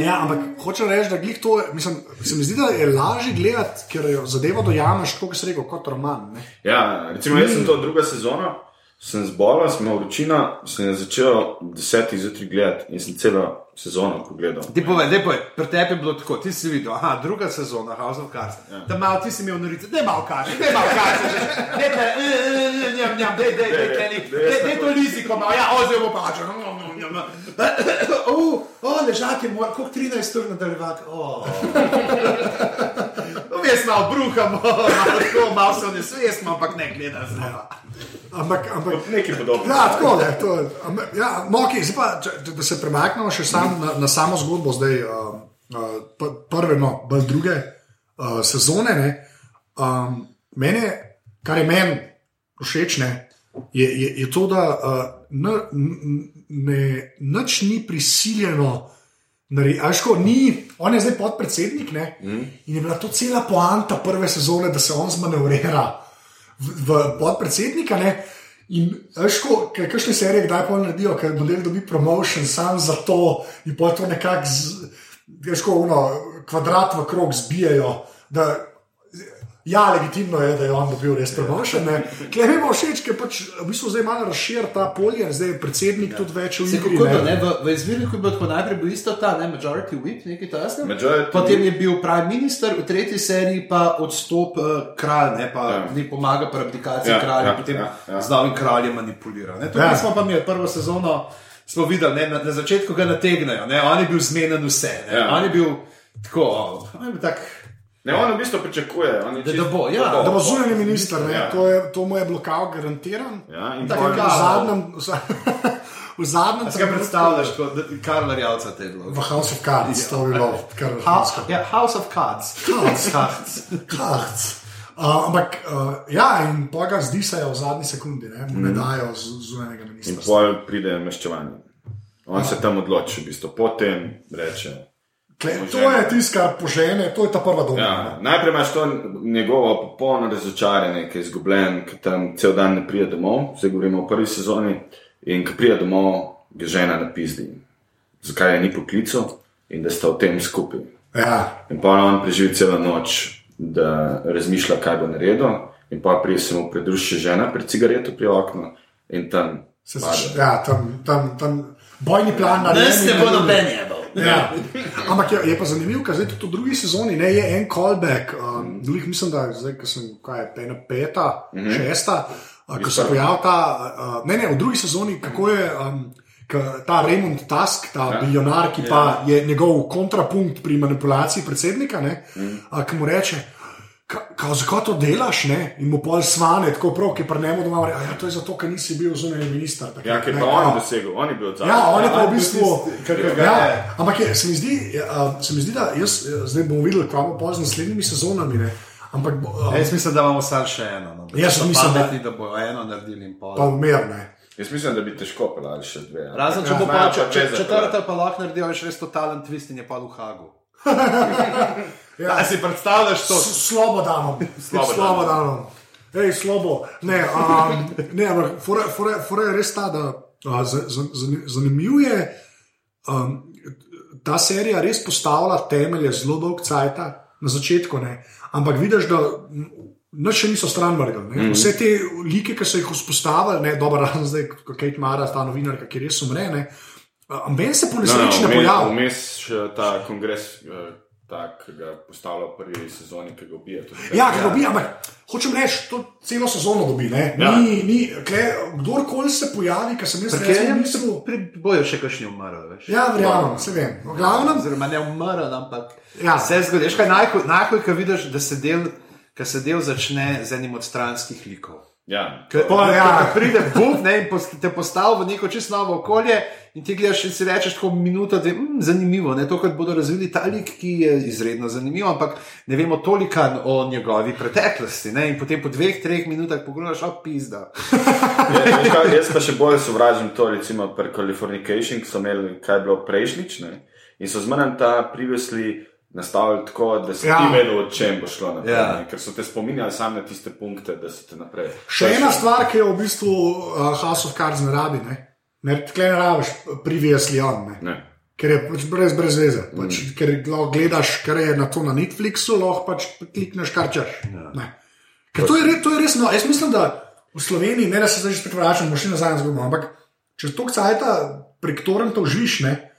Ja, ampak hočem reči, da glih to, mislim, se mi zdi, da je lažje gledati, ker jo zadevo dojameš, kot si rekel, kot roman. Ne? Ja, recimo, jaz sem to druga sezona, sem zbolel, sem imel vročina, sem začel ob desetih zjutraj gledati in sem celo sezono pogledal. Ti povej, da je pri tebi bilo tako, ti si videl, aha, druga sezona House of Cards. Ja. Tam malo ti si imel norice, ne malo kače, ne malo kače, ne te, ne, ne, ne, dej, dej, dej, dej, dej, dej to liziko, malo, ja, oziroma bo pač. O, o, ležak je moj, koliko 13 ur nadaljevati. Vmes malo bruhamo, malo tako, malo se onesvesmo, ampak ne gleda znova. Ampak, ampak Nekaj podobnega. Ja, tako je. Ja, no, okay, pa, če, da se premaknemo še sam na, na samo zgodbo, zdaj uh, uh, prve, no, bolj druge uh, sezone. Ne, um, mene, kar je meni všeč, ne, je, je, je to, da uh, ne, nič ni prisiljeno. Nari, a veš, ko ni, on je zdaj podpredsednik ne, mm. in je bila to cela poanta prve sezone, da se on zmanevrira v, v podpredsednika. Ne, in veš, ko kaj kakšne serije kdaj pa naredijo, ker model dobi promotion sam za to in pa to nekako, veš, ko uno, kvadrat v krog zbijajo. Da, Ja, legitimno je, da je on dobil res promotion. Klej mi bo všeč, ker pač v bistvu zdaj malo razširi ta polje, zdaj je predsednik ja. tudi več v igri. kako ne. ne? V, v izvirniku je bilo tako najprej bil isto ta, ne, majority whip, nekaj tasnega. Majority Potem je bil prime minister, v tretji seriji pa odstop uh, kralj, ne pa Ja. ne pomaga pri abdikaciji Ja, ja, kralja, ja, potem ja, ja, z novim kraljem manipulira. Ne. Ja. Tukaj ja. smo pa mi prvo sezono smo videli, ne, na, na začetku ga nategnejo, ne, on je bil zmeden vse, ne, ja. on je bil tako, on je bil tak, Ne, on v bistvu pričakuje, on je Da- čisto- da bo, ja, Da bo zunanji minister, ne, Ja. to, je, to mu je blokal garantiran. Ja, in Tako je v bilo. zadnjem, v zadnjem Si ga predstavljaš kot Karla Javca te vloge? V House of Cards, to bi bilo kar House, ja, House of Cards. Cards. Cards. Cards. Uh, ampak, uh, ja, in pa ga zdi se v zadnji sekundi, ne, mu ne dajo z- zunanjega In ministrstva. pol pride meščevanje. On se tam odloči, v bistvu. potem reče. Kle, to je tiska požene, to je ta prva doma. Ja, najprej imaš to njegovo popolno razočaranje, ki je izgubljen, ki tam cel dan ne pride domov, zdaj govorimo o prvi sezoni. In ko pride domov, ga žena napizdi, zakaj je ni poklical in da sta v tem skupaj. Ja. In pa on preživi celo noč, da razmišlja, kaj bo naredil, in pa prije se mu pridruži žena pred cigareto pri oknu in tam. Se zač- Ja, tam, tam, tam bojni plan na Danes ne bo noben jebal. Ja. Ampak je, je pa zanimivo, ker zdaj tudi v drugi sezoni ne, je en callback. Um, mm. Mislim, da zdaj, sem kaj, ena peta, mm -hmm. šesta, uh, ko se pojavlja ta. Uh, ne, ne, v drugi sezoni, kako je. Um, Ta Raymond Tusk, ta ja. bilionar, ki pa je njegov kontrapunkt pri manipulaciji predsednika, ne, mm. ki mu reče, "Ka- kao, zakaj to delaš, ne? in mu pol svane, tako prav, ki prnemo doma, reče, ja, to je zato, ker nisi bil zunanji minister. takrat, Ja, ker ne, kao." on dosegel, on je bil zadnji. Ja, on je pa Ja, v bistvu. ki ga Ja, je. ampak je, se, mi zdi, se mi zdi, da jaz, eh, zdaj bomo videli, kaj bo z naslednjimi sezonami. Ne? Ampak bo, uh, Jaz mislim, da imamo vsaj še eno. No. Jaz So mislim, da- da bojo eno naredili in pol. pa umerne. Jaz mislim, da bi težko pelali še dve. ampak- Razen če Ja, bo znajo pa če, četrta, pa lahko naredijo še res totalen twist in je pa v Hagu. Ja. A si predstavljaš to? S- Slobo danom. Slobo. Ne, um, ne ampak fora, fora, fora je res ta, da uh, z, z, z, zanimiv je. Um, ta serija res postavlja temelje zelo dolg cajt na začetku, ne? ampak vidiš, da noč še niso stran vrgli. Mm -hmm. Vse te like, ki so jih vzpostavili, ne dobro, razen zdaj, ko Kate Mara, ta novinarka, ki res umre. Ne? Amben se po No, nesreči no, ne vmes- pojavi. Vmes ta kongres, eh, tak, ki ga postavlja v prvi sezoni, ki ga ubija. Ja, ki dobi, ampak hočem reči, to celo sezono dobi. Ne? Ja. Ni, ni, kle, kdorkoli se pojavi, ki sem jaz rekel, je mislil. bojo še kakšni umrli, veš. Ja, verjamem, se vem. V glavnem, Oziroma ne umrl, ampak Ja. se zgodi. Najhoj, najhoj, ko vidiš, da se del, ko se del začne z enim od stranskih likov. Ja, Ker Pa, ja. pride Bog ne, in pos- te postavi v neko čisto novo okolje, in ti gledaš in si rečeš, tako minuto, da je mm, zanimivo. Ne? To, kot bodo razvili ta lik, ki je izredno zanimiv, ampak ne vemo toliko o njegovi preteklosti. Ne? In potem po dveh, treh minutah pogledaš, a pizda. Ja, kaj, jaz pa še bolj sovražim to, recimo pri Californication, ki so imeli, kaj je bilo prejšnjič. Ne? In so zmeraj ta previously nastavili tako, da si Ja. ti vedel, o čem bo šlo naprej. Ja. Ja. Ker so te spominjali samo na tiste punkte, da se te naprej. še ena stvar, ki jo v bistvu uh, House of Cards ne rabi. Ne, ne tle ne rabiš previously on. Ne. Ne. Ker je pač brez, brez veze. Pač, mm. Ker lahko gledaš, kar je na to na Netflixu, lahko pač klikneš, kar češ. Ja. Ker to je, re- to je res no. Jaz mislim, da v Sloveniji, ne da se zdaj spet vračam, še nazaj na zgodbo, ampak če to kcajta prek torrentov živiš, ne,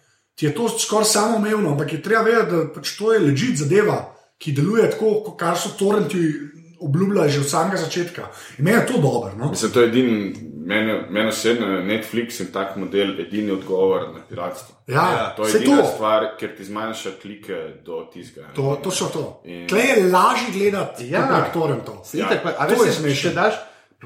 ti je to skoraj samoumevno, ampak je treba vedeti, da pač to je ležit zadeva, ki deluje tako, kot kar so torrenti obljubljali že od samega začetka. In meni je to dobro. No? Mislim, to je edini, meni meni osebno Netflix in tak model edini odgovor na piratstvo. Ja, Ja, to je edina to. stvar, ker ti zmanjša klike do tizga. To, to so to. In- Tle je lažje gledati Ja. ja. prek torrentov. Ja. Ja. Pa, a je veš, če daš,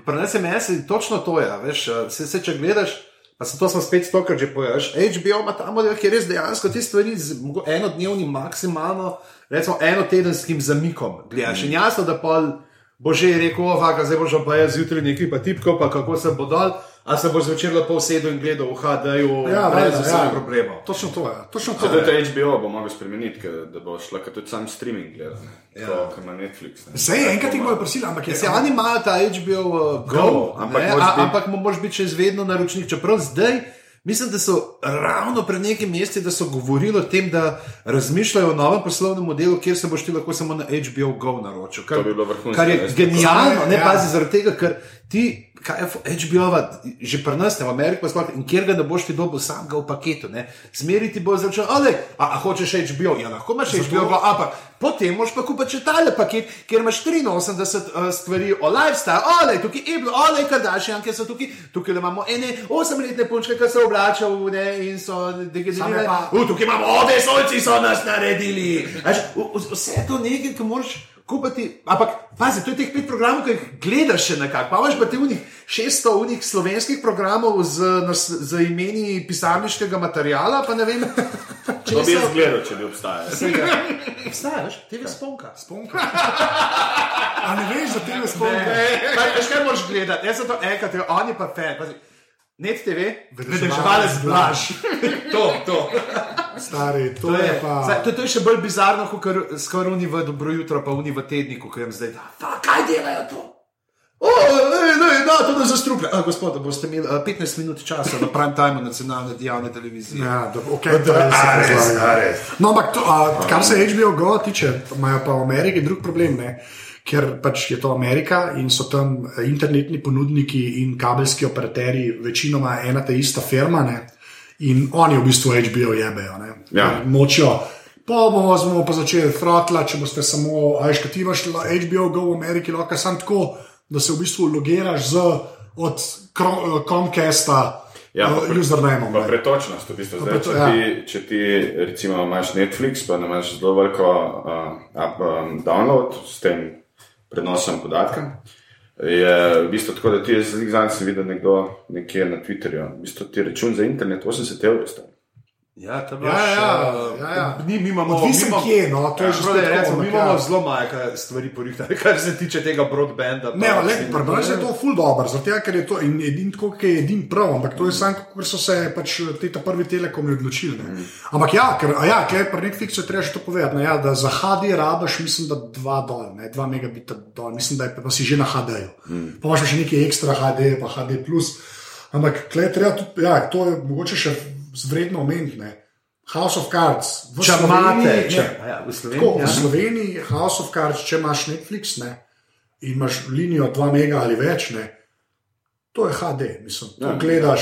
prenese mesi, točno to je. Veš, se, se, če gledaš, pa se to smo spet stokrat že povedali. HBO ima ta model, ki je res dejansko te stvari z enodnevnim, maksimalno, recimo enotedenskim zamikom. Gledaš in jasno, da pol bo že rekel, ovaka, zdaj boš pa jaz zjutraj nekaj pa tipko, pa kako se bo dol, a se boš zvečer lepo usedel in gledal v HD-ju, Ja, brez vseh ja. problemov. Točno to je. Točno to Tudi je. to HBO bo mogel spremeniti, ker, da bo šla kot tudi sam streaming gledati. Ja. Kar ima Netflix. Ne. Sej enkrat jih bojo prosili, ampak je Se oni imajo ta HBO uh, Go, Go, ampak ne, a, ampak mu moraš biti še vedno naročnik. Čeprav zdaj, mislim, da so ravno pred nekaj meseci, da so govorili o tem, da razmišljajo o novem poslovnem modelu, kjer se boš ti lahko samo na HBO Go naročil. Kar, bi kar je genialno, ne Ja. pazi zaradi tega, ker ti. Kaj je HBO, že pri nas, ne v Ameriki, pa sploh, in kjer ga ne boš ti dobil samega v paketu, ne? zmeri ti bo začel, ali a, a hočeš HBO, ja, lahko imaš HBO, Go, ampak potem moš pa kupiti še tale paket, kjer imaš 83 uh, stvari o lifestyle, ole, tukaj je bilo, ole, Kardashian, ki so tukaj, tukaj imamo ene osemletne punčke, ki se obračajo ne, in so degenerirane. pa- Uh, tukaj imamo, o, vesolci so nas naredili. Veš, v- v- vse to nekaj, ki moraš kupiti. Ampak, pazi, to je teh pet programov, ki jih gledaš še nekako. Pa imaš pa ti unih 600 unih slovenskih programov z, nas, z imeni pisarniškega materiala, pa ne vem, če bi jaz gledal, če bi obstajal. Obstajaš, TV sponka. Sponka. A ne veš, da tebe sponka? Kaj, veš, kaj moraš gledati? Jaz sem to enkrat, on je pa fan. Pazi. Net TV, Vedeževalec blaž. to, to. Stari, to, To je, je, pa. zdaj, to, to je še bolj bizarno, kot skoraj uni v dobro jutro, pa uni v tedniku, ko jim zdaj da. "Pa, Kaj delajo to? O, ne, ne, da, to je za struple. A, gospod, boste imeli a, 15 minut časa na prime time nacionalne javne televizije. Ja, da, okay, to je A, res, res. a, res. No, ampak to, a, kar se HBO Go tiče, imajo pa v Ameriki drug problem, ne? Ker pač je to Amerika in so tam eh, internetni ponudniki in kabelski operaterji večinoma ena ta ista firma ne? in oni v bistvu HBO jebejo. ne. Ja. Močijo. Pa bomo, bomo pa začeli frotla, če boste samo, ajš, kaj ti imaš HBO Go v Ameriki, lahko samo tako, da se v bistvu logiraš z od eh, Comcasta. Ja, pa pre- ne. pretočnost, v bistvu. Zdaj, preto- če, ja. ti, če ti recimo imaš Netflix, pa imaš zelo veliko uh, up, um, download s tem prenosom podatka, je v bistvu tako, da ti je zelo zadnjič sem videl nekdo nekje na Twitterju, v bistvu ti račun za internet 80 evrov stal. Ja, to Ja, ja, ja, ja. Mi, mi imamo, Odvisno kje, no, to je ja, že tako, recimo, mi imamo ja. zelo majhne stvari porihtane, kar se tiče tega broadbanda. Ne, le, nas je to ful dobro, zato ker je to in edin tako, ki je edin prav, ampak to je samo, ker so se pač te ta prvi telekomi odločili. Ne. Ampak ja, ker a ja, kaj pri Netflixu je treba še to povedati, ne, ja, da za HD rabaš, mislim, da dva dol, ne, dva megabita dol, mislim, da je pa si že na HD-ju. Mm. Pa imaš še nekaj ekstra HD, pa HD. Ampak klej treba tudi, ja, to je mogoče še vredno omeniti. House of Cards, v Če Sloveniji, imate, če, ne, ja, v Tako, Sloveniji. v Ja. Sloveniji, House of Cards, če imaš Netflix ne, in imaš linijo 2 mega ali več, ne, to je HD, mislim. To Ja. gledaš.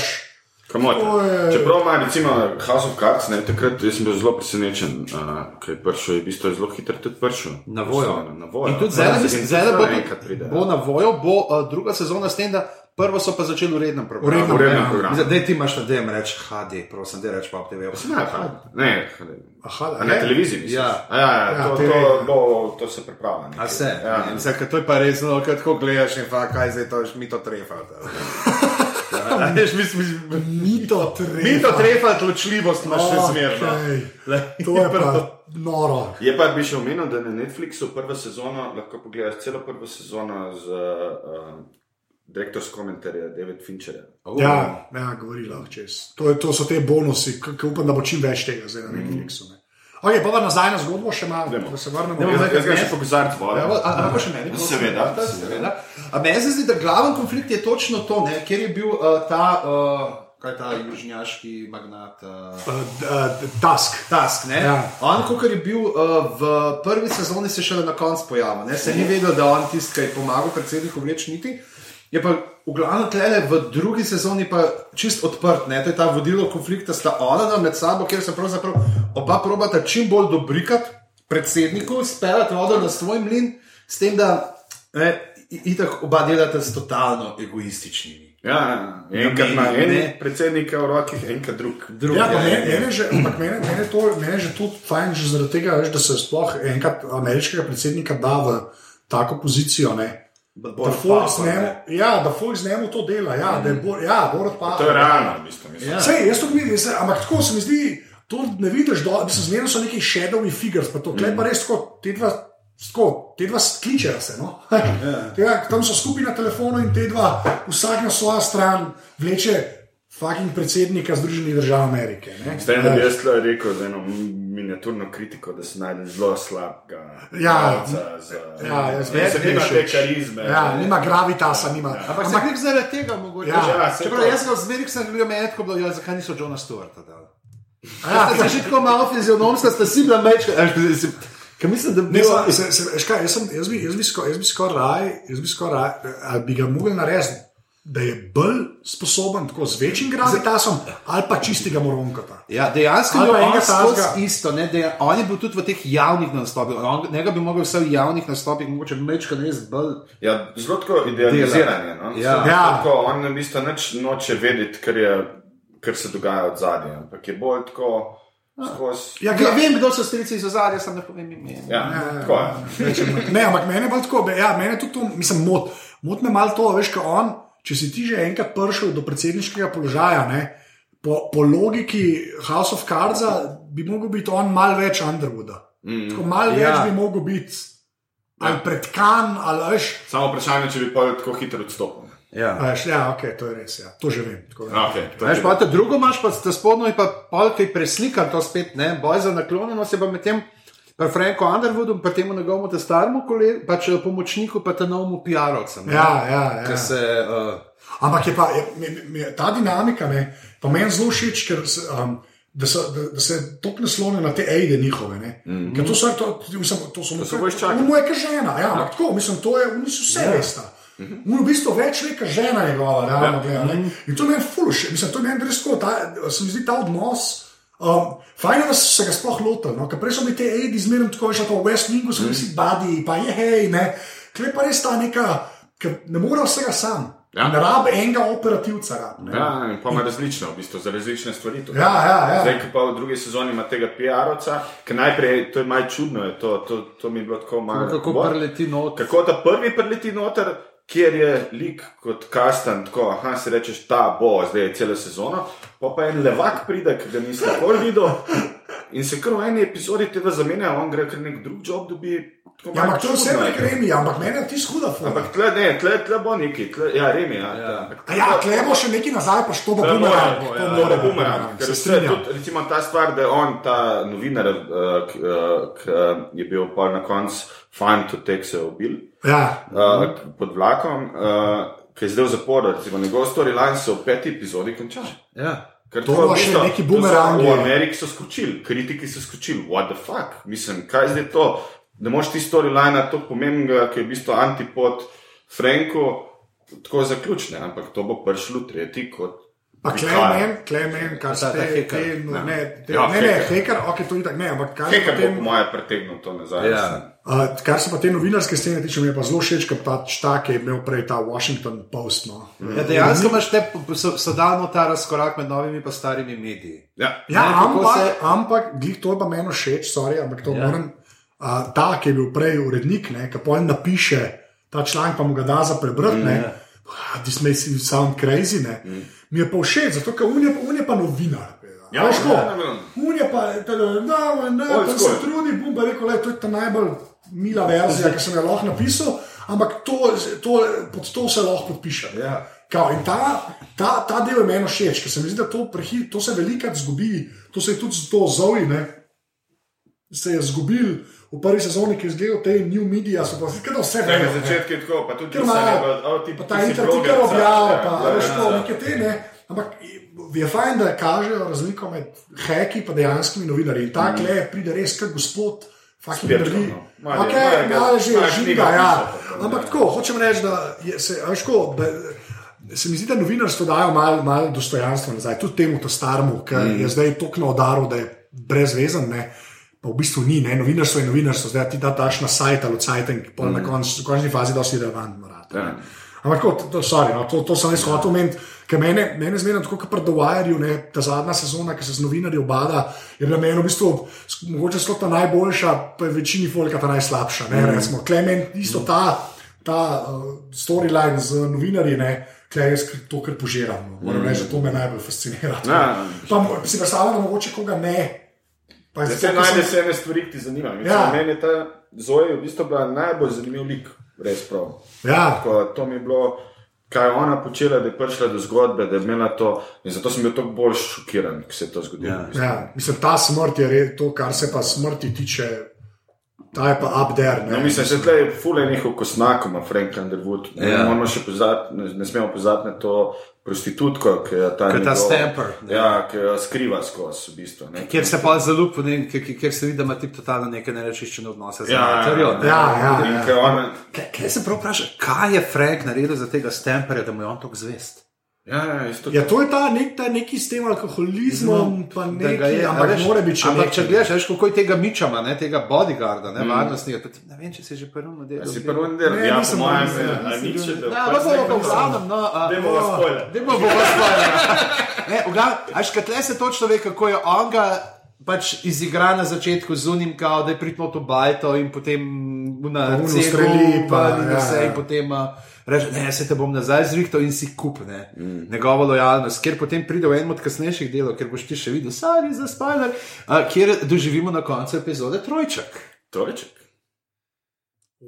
Je- Čeprav ima recimo House of Cards, ne, takrat jaz sem bil zelo presenečen, uh, ker je prišel, je v bistvu zelo hitro tudi prišel. Na vojo. Na vojo. In tudi Ja, zdaj, mislim, zdaj bo, pride. bo na vojo, bo uh, druga sezona s tem, da prvo so pa začeli v rednem programu. rednem V rednem Ja. programu. Zdaj ti imaš na DM reči HD, prosim, da reči pa TV. Ne, pa- ne, Aha, a na televiziji misliš? Ja. A ja, ja, Ja, to, TV, to, ja. bo, to se pripravlja. A se, Ja. ja. Zdaj, to je pa res, no, tako gledaš in fa, kaj zdaj to, mi to trefa. Ja, veš, mi smo- Mi to treba. Mi to trefa, ločljivost imaš še zmerno. Okay. To je pa noro. Je pa bi še omenil, da na Netflixu prva sezona lahko pogledaš celo prvo sezono z uh, direktorsko komentarjem David Fincherja. Ja, ja govorila čez. To, je, to so te bonusi, ki upam, da bo čim več tega zdaj na Netflixu. Ne. Okay, pa nazaj na zgodbo še malo, Dajmo. da se vrnemo. Jaz, zdaj, jaz ne? še po kozarcu vodim. Ja, a, a pa še meni? prosim? Seveda. seveda. A meni se zdi, da glaven konflikt je točno to, ne, ker je bil uh, ta, uh, kaj je ta južnjaški magnat. Uh, Uh, uh, task. Task, ne? Ja. On, kot je bil uh, v prvi sezoni, se šele na koncu pojavil. Ne? Se ni vedel, da on tisti, ki je pomagal predsedniku vleč niti. Je pa v glavnem tlele v drugi sezoni pa čist odprt. Ne? To je ta vodilo konflikta, sta ona med sabo, kjer se pravzaprav oba probata čim bolj dobrikati predsedniku, speljati vodo na svoj mlin, s tem, da ne, itak oba delata s totalno egoističnimi. Ja, ja. enkrat ima en ne. predsednika v rokah, enkrat drug. Drug, Ja, ja, meni, ja. meni, je že, ampak meni, je to, meni je že to fajn, že zaradi tega, veš, da se sploh enkrat ameriškega predsednika da v tako pozicijo. Ne, Da da folk z njemu, ja, da to dela, ja, da je bo, ja, Borod pa. To je realno, mislim. mislim. Ja. Sej, jaz to vidim, se, ampak tako se mi zdi, to ne vidiš, da se zmerno so neki shadowy figures, pa to, mm. pa res tako, te dva, tako, te dva kličejo se, no. Yeah. Tam so skupaj na telefonu in te dva, vsak na svojo stran, vleče fucking predsednika Združenih držav Amerike. Zdaj, da bi jaz tukaj rekel z eno miniaturno kritiko, da se najdem zelo slabega. Ja. igralca z- Ja, jaz ne, se meni nima te karizme. Ja, nima gravitasa, nima. Ampak se nek zaradi tega mogoče. Ja, Ja, Čeprav to. jaz ga zmeraj sem gledal med, ko bilo, ja, zakaj niso Johna Stewarta dali. Ja. Ja, ste že tako malo fizionomska, ste si bila mečka. Ker mislim, da bi Ne, bilo... kaj, jaz, sem, jaz bi, jaz bi skoraj jaz bi skoraj ali bi ga mogel narediti, da je bolj sposoben tako z večjim gravitasom, ali pa čistega moronkota. Ja, dejansko je skozi takega- isto. Ne, deja, on je bil tudi v teh javnih nastopih. On, njega bi mogel vse v javnih nastopih, mogoče mečka res bolj. Ja, zelo tako idealiziranje. No? Ja. Zelo Ja. Tako, on v bistvu nič noče vedeti, kar, je, kar se dogaja od zadaj, ampak je bolj tako. skozi. Ja, Ja, vem, kdo so strici iz ozadja, sem ne povem ime. Ja, tako je. Ne, ampak mene pa tako, be- ja, mene tudi to, mislim, mot, mot me malo to, veš, kot on, če si ti že enkrat prišel do predsedniškega položaja, ne, po, po logiki House of Cards bi mogel biti on malo več Underwooda. Mm. Tako malo ja. več Ja. bi mogel biti ali predkan, ali veš. Samo vprašanje, če bi pa tako hitro odstopil. Ja. Veš, ja, ok, to je res, ja. to že vem. Okay, to Veš, pa drugo imaš, pa te spodnjo in pa polkaj preslika to spet, ne, boj za naklonjenost je pa med Pa Franko Underwoodu, pa temu njegovemu te staremu kolegu, pa če pomočniku, pa te novemu PR-ovcu. Ja, ja, ja. Se. Uh, Ampak je pa je, mi, mi, ta dinamika, ne, pa meni zelo všeč, ker se, um, da, so, da, da se tako naslonijo na te ejde njihove. Ne. Mm -hmm. Ker to so, to, mislim, to so, so vojščaki. Moja je žena, ja, ampak tako, mislim, to je, oni so vse veste. Mm -hmm. V bistvu več reka žena njegova, realno gledano. In to meni fuluš, mislim, to meni res tako, ta, se mi zdi ta odnos. Um, fajn je, da so se ga sploh lotili. No? ker Prej so bili te edi zmerno tako, že to West Wingu so bili vsi badi, pa je hej, ne. Klej pa res ta neka, ker ne more vsega sam. Ja. Ne rabi enega operativca. Rab, ne. Ja, in pa ima različno, v bistvu, za različne stvari. tudi. Ja, ja, ja. Zdaj, ko pa v drugi sezoni ima tega PR-ovca, ki najprej, to je malo čudno, je to, to, to mi je bilo tako malo. kako what? preleti not. Kako ta prvi preleti noter, kjer je lik kot kastan, tako, aha, si rečeš, ta bo, zdaj celo sezono, pa pa en levak pride, ki ga nisi nikoli videl. In se kar v eni epizodi tega zamenja, on gre kar nek drug job dobi. Ja, ampak to je vse čudno je. Remi, ampak meni je ti skuda. Ampak tle, ne, tle, tle bo neki, tle, ja, Remi, ja. ja. A ja, klemo še nekaj nazaj, pa što bo bumerang. bumerang, To ja, mora bumerang. bumerang, Ker se tudi, recimo ta stvar, da je on, ta novinar, uh, k, uh, k, uh, je bil pa na koncu tek se je ubil Ja, uh, pod vlakom, uh, ki je zdaj v zaporu. Recimo, njegov storyline se v peti epizodi konča. Ja. Ker To je bo še neki bumerangi. V Ameriki so skočili, kritiki so skočili, what the fuck, mislim, kaj je zdaj to? Ne moš ti storyline to pomembnega, ki je v bistvu antipod Franku, tako zaključne, ampak to bo prišlo tretji kot. pa klemen, klemen, kar se te, heker. te, no, ne, te, Ja, ne, ne, heker. heker, ok, to je tako, ne, ampak kar bo potem. po moje pretegnil to nazaj. Ja. Uh, kar se pa te novinarske scene tiče, mi je pa zelo všeč, ker ta, ki je imel prej ta Washington Post. No. Ja, dejansko imaš te so- sedajno ta razkorak med novimi in starimi mediji. Ja. Ja, Ne, ampak, se- ampak glih, to je pa meni všeč, sorry, ampak to Ja. ja. moram. Uh, ta, ki je bil prej urednik, ki pa en napiše ta članek, pa mu ga da za prebrati. Mm, ne, This makes you sound crazy. Ne. Mm. Mi je pa všeč, zato ker on je, pa- on je pa novinar. Ja, Veš, ko? ja, ja, ja. On je pa, da, da se trudi, bom pa rekel, je to ta najbolj mila verzija, ki sem jo lahko napisal, ampak to, to, pod to se lahko podpiše. Ja. Kao, in ta, ta, ta del je meni všeč, ker se mi zdi, da to, prehi, to se velikokrat zgubi, to se je tudi z to zoji, ne, se je zgubil v prvi sezoni, ki je zdaj te new media, so pa da vse Ne, na začetku je tako, pa tudi Ker pisanje, imajo- pa, o, ti, Pa ta si intertikar bloger, objav, ja, pa ja, veš, to, neke te, ne. Ampak je fajn, da kažejo razliko med heki in dejanskimi novinarji. In ta kle pride res kot gospod. Fucking naredi. no. Malo Okay, malo že žiga, ja. Ampak ja. tako, hočem reči, da je, se, a veš, ko, da, se mi zdi, da novinarstvo dajo malo mal dostojanstva nazaj, tudi temu to staremu, ki mm. je zdaj tako na udaru, da je brezvezen. Ne. Pa v bistvu ni, ne. novinarstvo je novinarstvo, zdaj ti da daš na sajt ali sajt, in pol na konc, v končni fazi dosti relevantno. Ja. Ampak tako, to, sorry, no, to, to sem res hotel omeniti, ker mene, mene zmeraj tako, kot pri ne, ta zadnja sezona, ki se z novinarji obada, je bila meni v bistvu mogoče sploh ta najboljša, pa je večini folka ta najslabša. Ne, recimo, Klemen, isto ta, ta uh, storyline z novinarji, ne, Klej jaz to, kar požiram. No. Moram reči, da to me najbolj fascinira. Ja. Pa si predstavljam, da mogoče koga ne. Pa Zdaj se ker sem- ene stvari, ki ti zanimajo. Mislim, Ja. Meni je ta Zoe v bistvu bila najbolj zanimiv lik, res prav. Ja, Tako, to mi je bilo, kaj je ona počela, da je prišla do zgodbe, da je imela to. In zato sem bil toliko bolj šokiran, ko se je to zgodilo. Ja. ja, mislim, ta smrt je re, to, kar se pa smrti tiče, ta je pa up there. Ne. No, mislim, da je fule njihov kosnak, ima Frank Underwood. Ne, Ja. moramo še pozabiti, ne, ne smemo pozabiti na to prostitutko, ki je ta, je ta njegov- stamper, ne. Ja, ki jo skriva skozi, v bistvu. Ne. Kjer se pa zalupi, ne, kjer, kjer se vidi, da ima ti totalno neke nerečiščene odnose z Ja, ja, materjo. Ja, ja, In ja. ona. Kaj, se prav vpraša, kaj je Frank naredil za tega stemperja, da mu je on tako zvest? Ja, ja, isto. Ja, to je ta, nek, ta neki s tem alkoholizmom, pa Da neki, ga je, a ampak veš, mora biti še ampak nekaj. če gledaš, veš, kako je tega mičama, ne, tega bodyguarda, ne, mm. varnostnega, pa ne vem, če si že prvo delal. Si prvo ne Ne, ja, nisem ja, a nisem nič, bil- da Ja, pač pa bomo pa nekaj v glavnem, no, a, Dajmo vas spoiler. Dajmo pa vas spoiler. Ne, v glavnem, až kaj tle se točno ve, kako je on ga pač izigra na začetku z unim, kao, da je pridno to bajto in potem na Ono celu streli, pa, pa in ja, vse ja. in potem. Uh, Reče, ne, se te bom nazaj zrihtal in si kup ne. mm. njegovo lojalnost, ker potem pride v enem od kasnejših delov, ker boš ti še videl, sari za spoiler, uh, kjer doživimo na koncu epizode trojček. Trojček.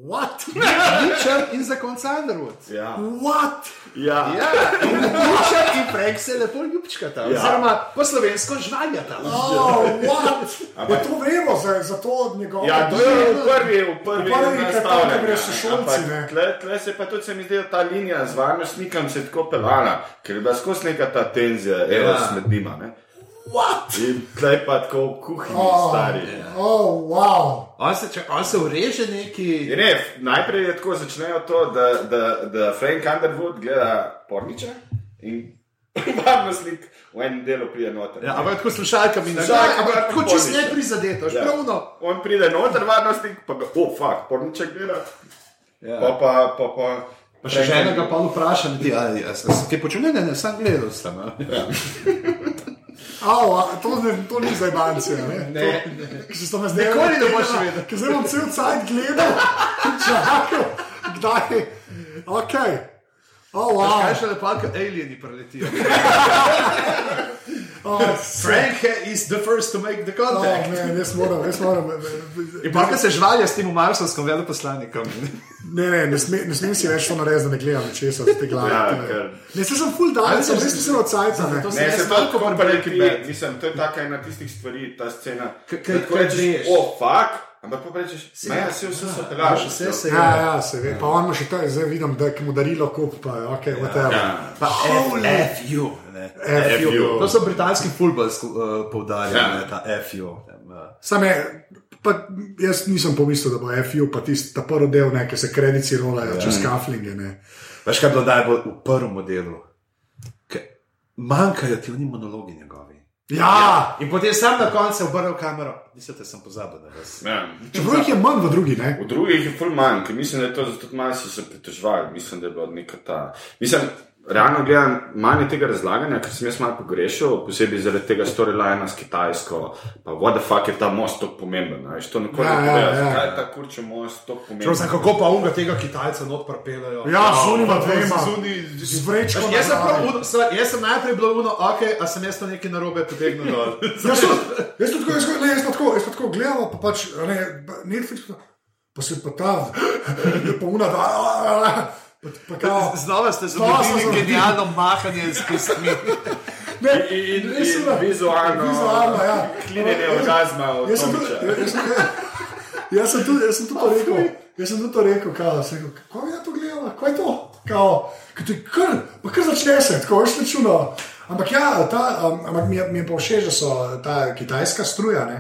What? Richard in za konca Underwood. Ja. What? Ja. Ja, in Richard in Frank se lepo ljubčkata, ja. Ja. oziroma po slovensko žvaljata. Oh, what? Je to vemo za, za to njegovo. Ja, to je v prvi, v prvi, V prvi, ker tam, nastavljanju, ko greš s šolci, ampak ne. Tle, tle se pa tudi se mi zdi, da ta linija z varnostnikom se je tako pelala, ker je bila skozi neka ta tenzija, evo, Ja. med njima. Ne? What? In tle pa tako v kuhinji Oh, stari. oh, wow. On se, če, on se ureže neki. Ne, najprej je tako začnejo to, da, da, da Frank Underwood gleda porniče in varnostnik v enem delu pride noter. Ja, ampak tako slušalka mi nažal, ampak tako čist porniče. ne prizadeto, Ja. pravno. On pride noter, varnostnik, pa ga, oh, fuck, porniče gleda. Ja. Pa pa, pa, pa, Pa še žena ga pa vpraša, ti, ali jaz sem kaj počel, ne, ne, ne, sem gledal sem. a. Au, a, to, ne, to ni za banke. Ne, Ne, To- Ki se to me zdaj Nikoli ne boš vedel. Ker zdaj bom cel cajt gledal, čakal, kdaj. Ok. Oh, wow. Kaj še lepo, kot alieni preletijo. Oh, Frank is the first to make the oh, contact. ne, jaz moram, jaz moram. In pa ko se žvalja s tem marsovskim veleposlanikom. Ne, ne, ne, sme, ne smem si več to narediti, da ne gledam česa od tega glave. Ja, ker- Ne, se sem full dan, Ali sem se- res sem od cajta. Ne. To Ne, se malo to kot Bad. Mislim, to je taka ena tistih stvari, ta scena. K- da k- tako kaj rečeš, o, fuck, ampak pa rečeš, ne, vse vse so pelaš. Vse se Ja, je. ja, se ve. Pa on ima še to, zdaj vidim, da ki mu darilo kup, pa je ok, whatever. Ja. Pa FU. FU. To so britanski futbol uh, poudarjali, Ja. ne, ta FU. Uh, Sam je, pa jaz nisem pomislil, da bo FU, pa tisti ta prvi del, ne, ki se kredici rolajo ja. čez kaflinge. Ne. Veš, kaj je bilo najbolj v prvem modelu? Ke Manjkajo ti oni monologi njegovi. Ja, In potem sam na koncu obrnil kamero. Mislite, sem pozabil na vas. Ja. čeprav jih je manj v drugi, ne. V drugih je full manj, ker mislim, da je to zato malo so se pritožvali. Mislim, da je bilo neka ta. Mislim, realno gledam, manj je tega razlaganja, ker sem jaz malo pogrešal, posebej zaradi tega storylina s Kitajsko. Pa what the fuck je ta most tako pomemben. Veš, to nikoli Ja, ne ja, povedal, ja. zakaj je ta kurče most tako pomemben. Čuvaj, kako pa unga tega Kitajca not prepeljajo. Ja, z unima dvema. Z uni- Z vrečko. Veš, Jaz sem, prav, jaz sem najprej bil uno, ok, a sem jaz to nekaj narobe potegnil dol. Jaz sem jaz sem tako, jaz sem- ne, jaz sem tako, jaz sem tako gledal, pa pač ne, Netflix, pa, pa se pa ta, je pa una, da, pa, pa kao, Znova ste Znova zgodili zgodil. genialno mahanje z pestmi. ne, In, in, in na- vizualno, vizualno, ja. klinjenje orgazma od Jaz sem jaz sem, jaz sem tudi, jaz sem tudi to rekel, jaz sem tudi to rekel, kao, sem rekel, kako je to gledala, kaj je to, kao, kaj je kar, pa kar začne se, tako veš računo. Ampak ja, ta, um, ampak mi je, mi je pa všeč, da so ta kitajska struja, ne,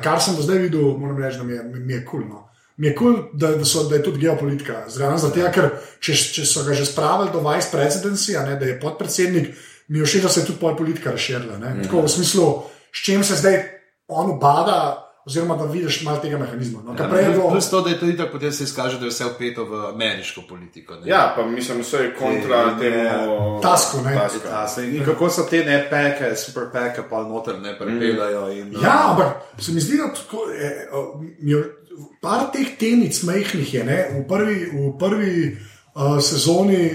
kar sem do zdaj videl, moram reči, da mi je, mi je kul. Cool, no. Mi je kul, cool, da, da, so- da je tudi geopolitika zraven, zato ker če, če so ga že spravili do vice presidency, a ne, da je podpredsednik, mi je všeč, da se je tudi pol politika razširila. Mm -hmm. Tako v smislu, s čim se zdaj on ubada, oziroma da vidiš malo tega mehanizma. No, ja, prej je bilo, Plus to, da je to itak potem se izkaže, da je vse upeto v ameriško politiko. ne. Ja, pa mislim, vse je kontra Ne, temu. Tasku, ne. Tasku. Ja, saj, in kako so te ne peke, super peke, pa noter ne prepeljajo. In, Ja, ampak se mi zdi, da tako, je, o, mi je, par teh tenic majhnih je. Ne? V prvi, v prvi uh, sezoni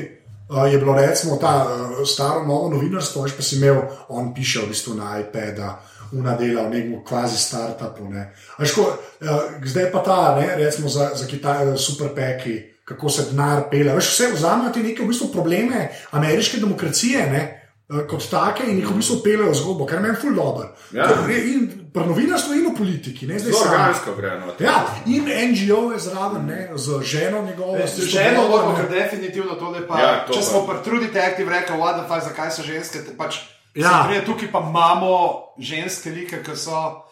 uh, je bilo recimo ta uh, staro novo novinarstvo, veš pa si imel, on piše v bistvu na iPad. Una dela v nekem kvazi startupu. Ne. A veš, ko, uh, zdaj pa ta, ne, recimo za, za Kitaj, superpeki, kako se denar pele. Veš, vse vzamejo ti neke v bistvu probleme ameriške demokracije. Ne, Kot take in jih v bistvu pelejo zgodbo, kar meni je ful dobro. Ja. In pri novinarstvu in v politiki. Ne, zdaj samo. organsko gre. No, to. Ja, in NGO je zraven, ne, z ženo njegovo. tisto Ženo moramo, ne. ker definitivno to je pa. Ja, to če pa. smo pri Detective rekli, what the fuck, zakaj so ženske, te pač. Ja. Ja. Prije, tukaj pa imamo ženske like, ki so.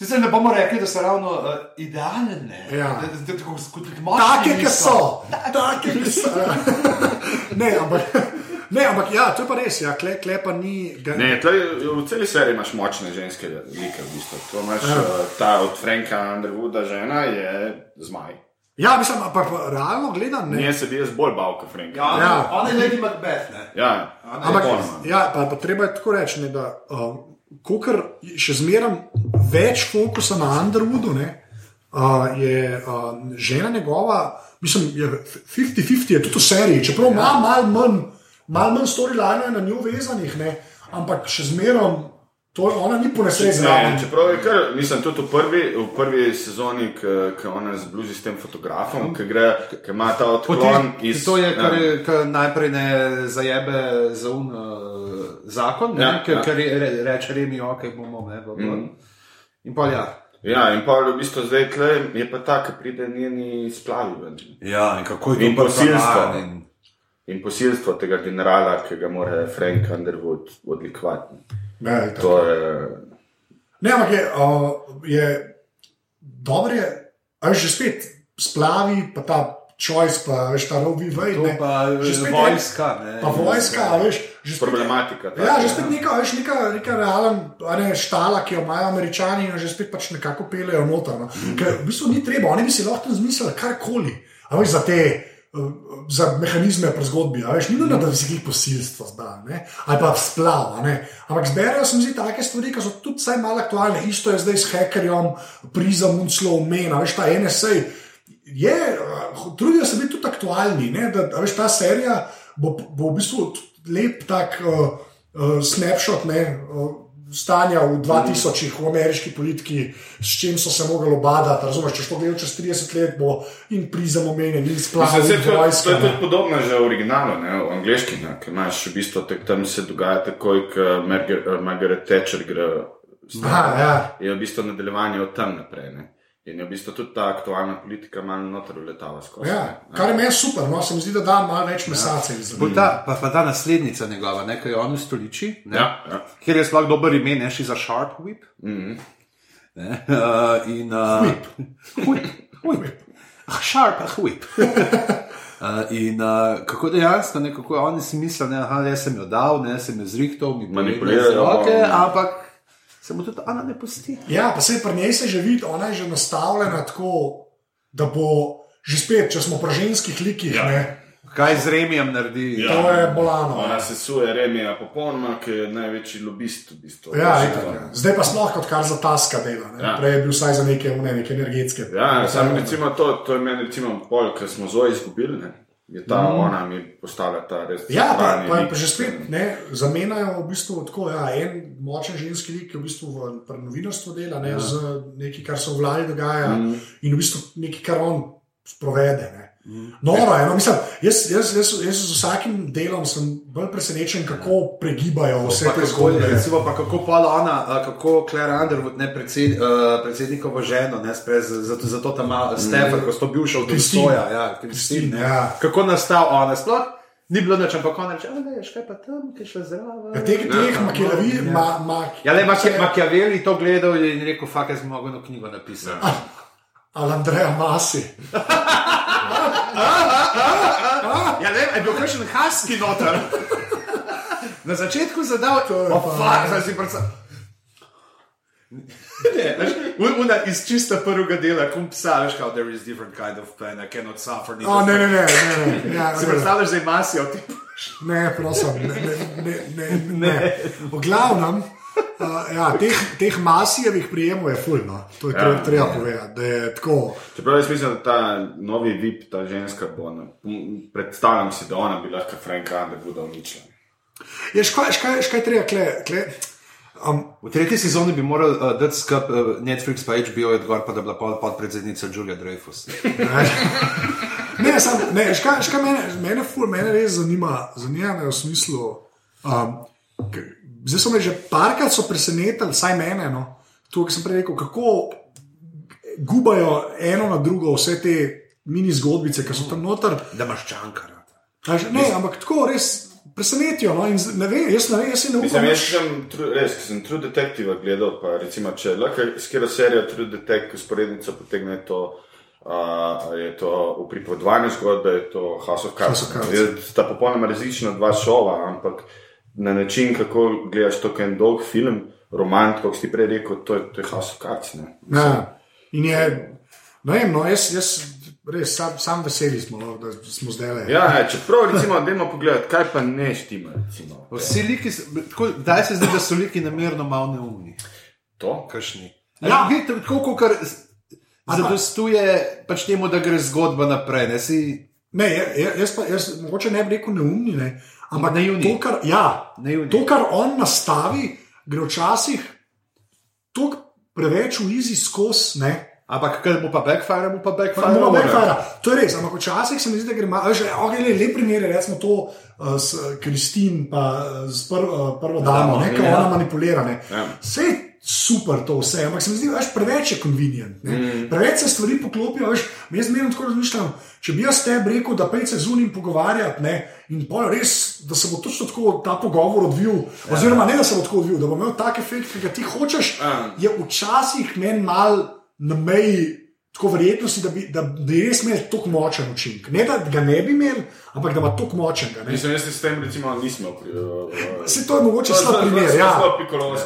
Zdaj ne bomo rekli, da so ravno uh, idealne. Ne, Ja. Da- da- da- tako kot moški Take, ki so, take, ki so. ne, ampak, ne, ampak ja, to je pa res, ja, kle, kle pa ni. Ga, Ne, tle, v celi seriji imaš močne ženske like. V bistvu. To imaš, Ja. uh, ta od Franka Underwooda žena je zmaj. Ja, mislim, ampak pa realno gledam, ne. Nje se bi jaz bolj bal kot Frank. Ja, Ja. ja. On je Lady Macbeth. Ne? ja. Ampak, ja, pa, pa treba je tako reči, ne, da um, kar še zmeraj več fokusa na Underwoodu, ne, uh, je uh, žena njegova, mislim, je 50-50, je tudi v seriji, čeprav ima Ja. malo manj, mal manj storyline na njo vezanih, ne, ampak še zmeraj, to je ona ni po nesreči Ne, zraven. čeprav je kar, mislim, tudi v prvi, v prvi sezoni, ki ona zbluzi s tem fotografom, ki gre, ki ima ta odklon iz. To je, kar, ja. je, kar najprej ne zajebe za un uh, zakon, ne, Ja, ker, ja. ker re, re, reče Remi, ok, bomo ne. Bo, bo. Mhm. In pa ja. Ja, in pa v bistvu zdaj tle je pa ta, ki pride njeni splavi ven. Ja, in kako In posilstvo. In, In posilstvo tega generala, ki ga mora Frank Underwood odlikovati. Ne, tako. To je. Ne, ampak je, uh, je dobro, je, a veš, že spet splavi, pa ta choice, pa veš, ta rovi vej. to ne. pa Že je spet vojska. Ne, Pa vojska, a veš, že spet, Problematika. ta, Ja, že spet neka, veš, neka, neka realen, a ne, štala, ki jo imajo američani, in jo že spet pač nekako pelejo noter. No. Ker v bistvu ni treba, oni bi si lahko tam zmislili karkoli, a veš, za te. Eh, Za mehanizme pri zgodbi, veš, ni nujno, da bi si jih posilstvo zbral, ne? ali pa splav. Ampak zberajo se mi zdi take stvari, ki so tudi vsaj malo aktualne. Isto je zdaj s hekerjem, prizem, unclo, mena, veš, ta NSA. Je, eh, trudijo se biti tudi aktualni, ne? da a veš, ta serija bo, bo v bistvu lep tak uh, uh, snapshot ne, uh, stanja v 2000-ih v ameriški politiki, s čim so se mogli obadati. Razumeš, če to gledajo čez 30 let, bo in prizem omenjen, in in saj to, to vojska. je tudi podobno že v originalu, ne, v angliški, ne, ki imaš v bistvu tak, tam se dogaja takoj, ko Margaret, Margaret Thatcher gre. Aha, ja. Je v bistvu nadaljevanje od tam naprej. Ne. In je v bistvu tudi ta aktualna politika malo noter letala skozi. Ja, kar je meni super, no, se mi zdi, da da malo več mesace iz Bo ta, pa, pa ta naslednica njegova, ne, ki je on ustoliči, ne, Ja, ja. kjer je sploh dober ime, ne še za Sharp Whip. Mhm. Ne, uh, in, uh, Whip. Whip. Whip. Ah, Sharp, ah, whip. Uh, in uh, kako dejansko, ne, kako oni si mislijo, da jaz sem jo dal, ne, sem jo zrihtal, mi Manipulirajo, z roke, ja. ampak se mu tudi ona ne pusti. Ja, pa se pri njej se že vidi, ona je že nastavljena tako, da bo že spet, če smo pri ženskih likih, Ja. ne, Kaj z Remijem naredi? Ja. to je bolano. Ona se suje Remija popolnoma, ki je največji lobist v bistvu. Ja, itak, ja. ne. Zdaj pa sploh kot kar za taska dela. ne. Ja. Prej je bil vsaj za neke, une, neke energetske. Ja, samo recimo to, to je meni recimo pol, ker smo zoje izgubili, ne. Je ta mm. ona mi postala ta res. Ja, pa, pa, pa že spet ne, zamenjajo v bistvu tako. Ja, en močen ženski lik, ki v bistvu v novinarstvu dela, ne, ja. z nekaj, kar se v vladi dogaja, mm. in v bistvu nekaj, kar on sprovede. Ne. Noro je, no, mislim, jaz, jaz, jaz, jaz z vsakim delom sem bolj presenečen, kako pregibajo vse te zgodbe. recimo, pa kako pa ona, kako Claire Underwood, ne predsed, uh, predsednikovo ženo, ne spre, zato, zato tam ima Stefan, ko sto bil šel do Christine. stoja, ja, Kristin, ja. Kako nastal ona sploh? Ni bilo nič, ampak ona reče, da je škaj pa tam, ki je šla zraven. Ja, teh teh makijavi, ma, ma, Ja, le Machiavelli to gledal in rekel, fakt, jaz bi mogel eno knjigo napisati. Ali Andreja Masi. Ja, ne, je bil kakšen husky noter. Na začetku zadal, je oh, fuck, zdaj si predstavljal. Ne, veš, un- una iz čista prvega dela, kum psa, veš, kao, there is different kind of pain, I cannot suffer. O, ne, ne, ne, ne, ne. Ja, Si predstavljaš zdaj masijo, ti ne, prosim, ne, ne, ne, ne, ne. V glavnem, uh, ja, teh, teh masijevih prijemov je fulno, to je treba, Ja. treba povedati, da je tako. Čeprav jaz mislim, da ta novi VIP, ta ženska, bo, ne, predstavljam si, da ona bi lahko Franka Underwooda uničila. Je škaj, škaj, škaj treba, kle, kle. Um, V tretji sezoni bi moral uh, dati skup uh, Netflix pa HBO je odgor, pa da bi bila pol podpredsednica Julia Dreyfus. Ne, sam, ne, škaj, škaj mene, mene, ful, mene res zanima, zanima me v smislu. Um, zdaj so me že parkrat so presenetili, vsaj mene, no, to, kar sem prej rekel, kako gubajo eno na drugo vse te mini zgodbice, ki so tam noter. Da imaš čankara. A že- Ne, ampak tako res presenetijo. No, in ne vem, jaz ne vem, jaz ne upam. Jaz sem tru- res, ki sem True Detective gledal, pa recimo, če lahko s katero serijo True Detective sporednico potegne to. Uh, je to v pripovedovanju zgodbe, je to House of Cards. House of Cards. Je- Sta popolnoma različna dva šova, ampak na način, kako gledaš to, kot en dolg film, roman, kot si prej rekel, to je, to je House of Cards. Ne? Ja, in je, ne vem, no, jaz, jaz res sam, sam veseli smo, no, da smo zdaj le. Ja, ja, čeprav, recimo, dajmo pogledati, kaj pa ne štima. Recimo. Vsi liki, tako, daj se zdi, da so liki namerno malo neumni. To? Kakšni. Ja. Ja. Tako kot zadostuje pač temu, da gre zgodba naprej. Ne, si, Ne, ja- ja- jaz pa jaz, mogoče ne bi rekel neumni, ne, ampak Naivni. to, kar, ja, Naivni. to, kar on nastavi, gre včasih preveč v izi skos. Ne. ampak ker mu pa backfire, mu pa backfire. Mora. backfire. To je res, ampak včasih se mi zdi, da gre malo, že okay, lep primer je recimo to uh, s Kristin, pa uh, s pr, uh, prvo damo, ne, ki ja. ona manipulira. Ne. Ja. Vse je super to vse, ampak se mi zdi, da je preveč je convenient. Mm. Preveč se stvari poklopijo, veš, jaz zmerno tako razmišljam. Če bi jaz tebi rekel, da pejce z unim pogovarjati, ne, in pa res, da se bo točno tako ta pogovor odvil, ja. oziroma ne, da se bo tako odvil, da bo imel tak efekt, ki ga ti hočeš, Ja. je včasih meni mal na meji tako verjetnosti, da bi, da bi res imel tako močen učinek. Ne, da ga ne bi imel, ampak da ima tako močnega. ne. Mislim, jaz se s tem recimo nismo pri. Uh, Saj to je mogoče slab primer. Zelo, Ja.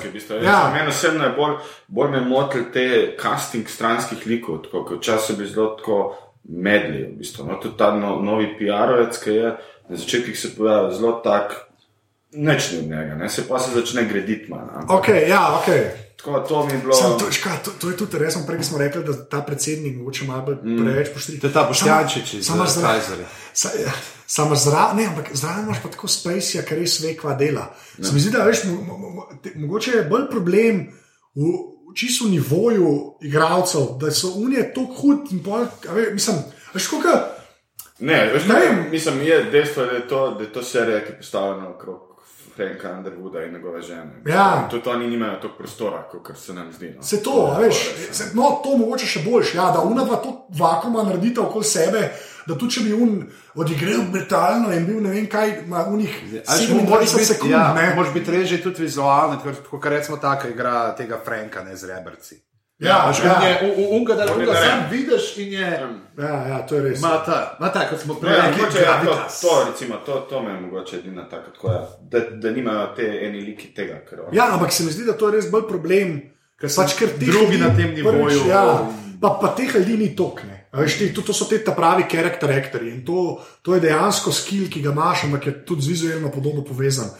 v bistvu. Ja. Ja. Mene osebno je bolj, bolj me motil te casting stranskih likov, tako kot včasih bili zelo tako medli. V bistvu. no, tudi ta no, novi PR-ovec, ki je na začetku se pojavil zelo tak, neč ni od njega, ne? se pa se začne graditi manj. ampak Ok, ja, ok. Tako to mi je bilo. Sam, to, ška, to, to je tudi res, prej smo rekli, da ta predsednik mogoče malo mm. preveč poštri. To je ta Boštjančič iz eh. Kajzerja. Ja, Samo zraven, ne, ampak zraven imaš pa tako spacey, kar res ve, kva dela. Se mi zdi, da veš, mo, mo, mo, te, mogoče je bolj problem v, v čisto nivoju igralcev, da so unije tako hud in pol, ve, mislim, veš, koliko. Ne, veš, Ne ne, mislim, je dejstvo, da je to, da je to serija, ki je postavljena okrog Franka Underwooda in njegove žene. Ja. In Tudi oni nimajo toliko prostora, kot se nam zdi. No. Se to, a veš, se, no, to mogoče še boljš, ja, da unadva to vakuma naredita okoli sebe, da tudi če bi un odigral brutalno in bil ne vem kaj, ima unih Ali mu moraš 27 biti, sekund, ja, moraš biti reži tudi vizualno, kot recimo taka igra tega Franka, ne z rebrci. Ja, Veš, ja. u, unga, da unga sam vidiš in je. Ja, ja, to je res. Ma ta, ma ta, kot smo prej rekli, mogoče, ja, to, to, recimo, to, to me je mogoče edina taka, tako, ja, da, da nimajo te eni liki tega. Ker, on- Ja, ampak se mi zdi, da to je res bolj problem, ker so pač ker teh drugi na tem nivoju. Prvič, ja, pa, pa teh ljudi ni tokne. To, to so te pravi karakter aktorji in to, to je dejansko skill, ki ga imaš, ampak je tudi z vizualno podobno povezan.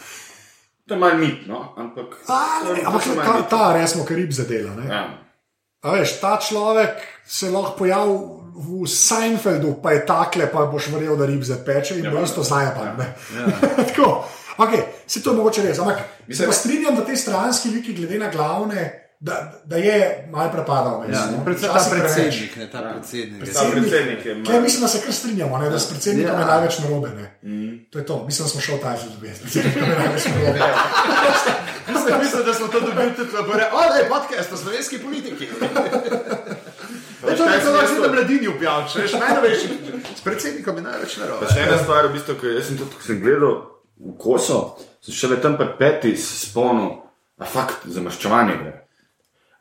To je malo mit, no, ampak. A, ne, ampak ta, ta resmo, kar rib zadela. Ne? Ja. A veš, ta človek se lahko pojavi v Seinfeldu, pa je takle, pa boš verjel, da rib zapeče in Ja, bo isto ja. Ja. Tako, okay, se to je mogoče res. Ampak se pa strinjam, da te stranski liki, glede na glavne, da, da je malo prepadal. meni Ja, no. predvsem ta predsednik, ne ta predsednik. Ta predsednik je Kaj malo- mislim, da se kar strinjamo, ne, da s predsednikom Ja. je največ narobe. Ne. Mhm. To je to, mislim, da smo šel ta že dobiti. Predsednikom je največ narobe. Mislim, mislim, da smo to dobili tudi v Bore. Podcast o slovenski politiki. Ne, to je zelo zelo mladini objavil, če veš, najnovejši. S predsednikom je največ narobe. Pa še ena stvar, v bistvu, ki jaz sem tudi, ko sem gledal v koso, sem šele tam pri peti spomnil, a fakt za maščevanje gre.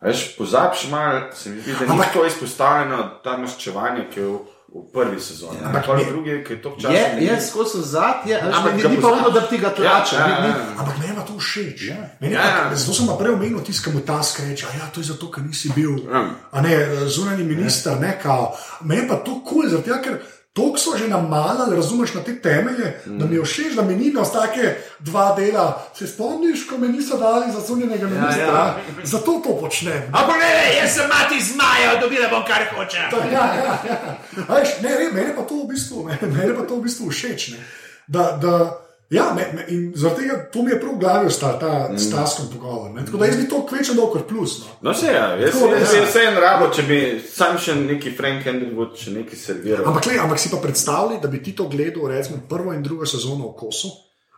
Veš, pozabiš malo, se mi zdi, da ni tako izpostavljeno ta maščevanje, ki je v, v prvi sezoni. Ampak Ampak ne- drugi, ki je to časa. Je, je skozi zad, je, Ampak ni, ni pa ono, da ti ga tlače. Ja, ja, ja. Ampak meni pa to všeč. Ja. Meni Ja, ja. Zato sem prej omenil tisto, mu ta skreč. A ja, to je zato, ker nisi bil Ja. ne, zunani minister. Ne, kao. Meni pa to kul, cool, ker toliko so že namalali, razumeš, na te temelje, mm. da mi je všeč, da mi ni nas take dva dela. Se spomniš, ko me niso dali za zunanjega ministra? ja. Zato to počnem. Ampak ne, jaz sem mati zmaja, dobila bom kar hoče. Ja, ja, ja. A Veš, ne, ne, meni pa to v bistvu, meni, meni pa to v bistvu všeč. Ne. Da, da, ja, me, me, in zaradi tega to mi je prav v glavi ostal ta mm. staskom pogovor. Ne. Tako da jaz bi to kvečal dol kot plus. No. No, se ja, jaz Tako, jaz ja. bi vse en rabo, če bi sam še neki Frank Underwood še nekaj serviral. Ampak, le, ampak si pa predstavljaj, da bi ti to gledal, recimo, prvo in drugo sezono v kosu.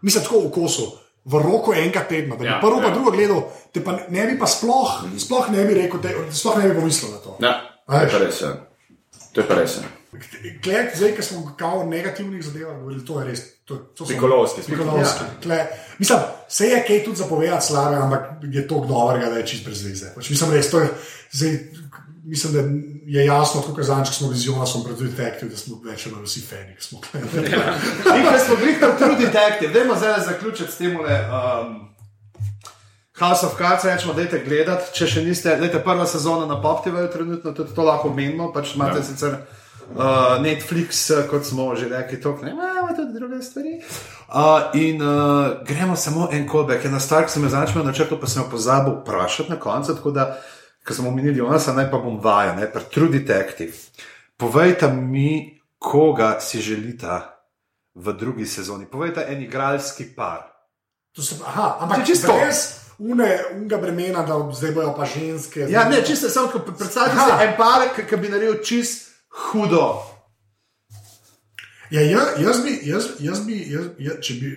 Mislim, tako v kosu. V roku enega tedna, da bi ja, Ja, prvo ja. drugo gledal, te pa ne bi pa sploh, sploh ne bi rekel, te, sploh ne bi pomislil na to. Ja, to je pa res. ja. To je pa res. Ja. Klej, zdaj, ki smo kao o negativnih zadevah govorili, to je res. To, to Pikolovski. Pikolovski. Ja. Mislim, se je kaj tudi zapovedati slabe, ampak je to dobrega, da je čist brez veze. Pač, mislim, res, to je, zdaj, mislim, da je jasno, tako kazanč, ko smo vizijona, smo pred detektivom, da smo več ali vsi fani, smo gledali. In ker smo bili kot True Detective, dajmo zdaj zaključiti s tem. Um, House of Cards, rečemo, da je gledati. Če še niste, dajte prva sezona na Poptivu, trenutno tudi to lahko menimo. Pač imate ja. sicer uh, Netflix, kot smo že rekli, to ne imamo tudi druge stvari. Uh, in uh, gremo samo en callback. Ena stvar, ki sem jo začel na načrtu, pa sem jo pozabil vprašati na koncu. Tako da ko smo omenili Jonasa, naj pa bom vajen, ne, pa True Detective. Povejte mi, koga si želite v drugi sezoni. Povejte en igralski par. To se, aha, ampak Če čisto- res une, unga bremena, da zdaj bojo pa ženske. Ja, ne, čisto samo Aha. si en parek, ki bi naredil čist hudo. Ja, jaz, jaz bi, jaz, jaz bi, jaz, jaz, če bi,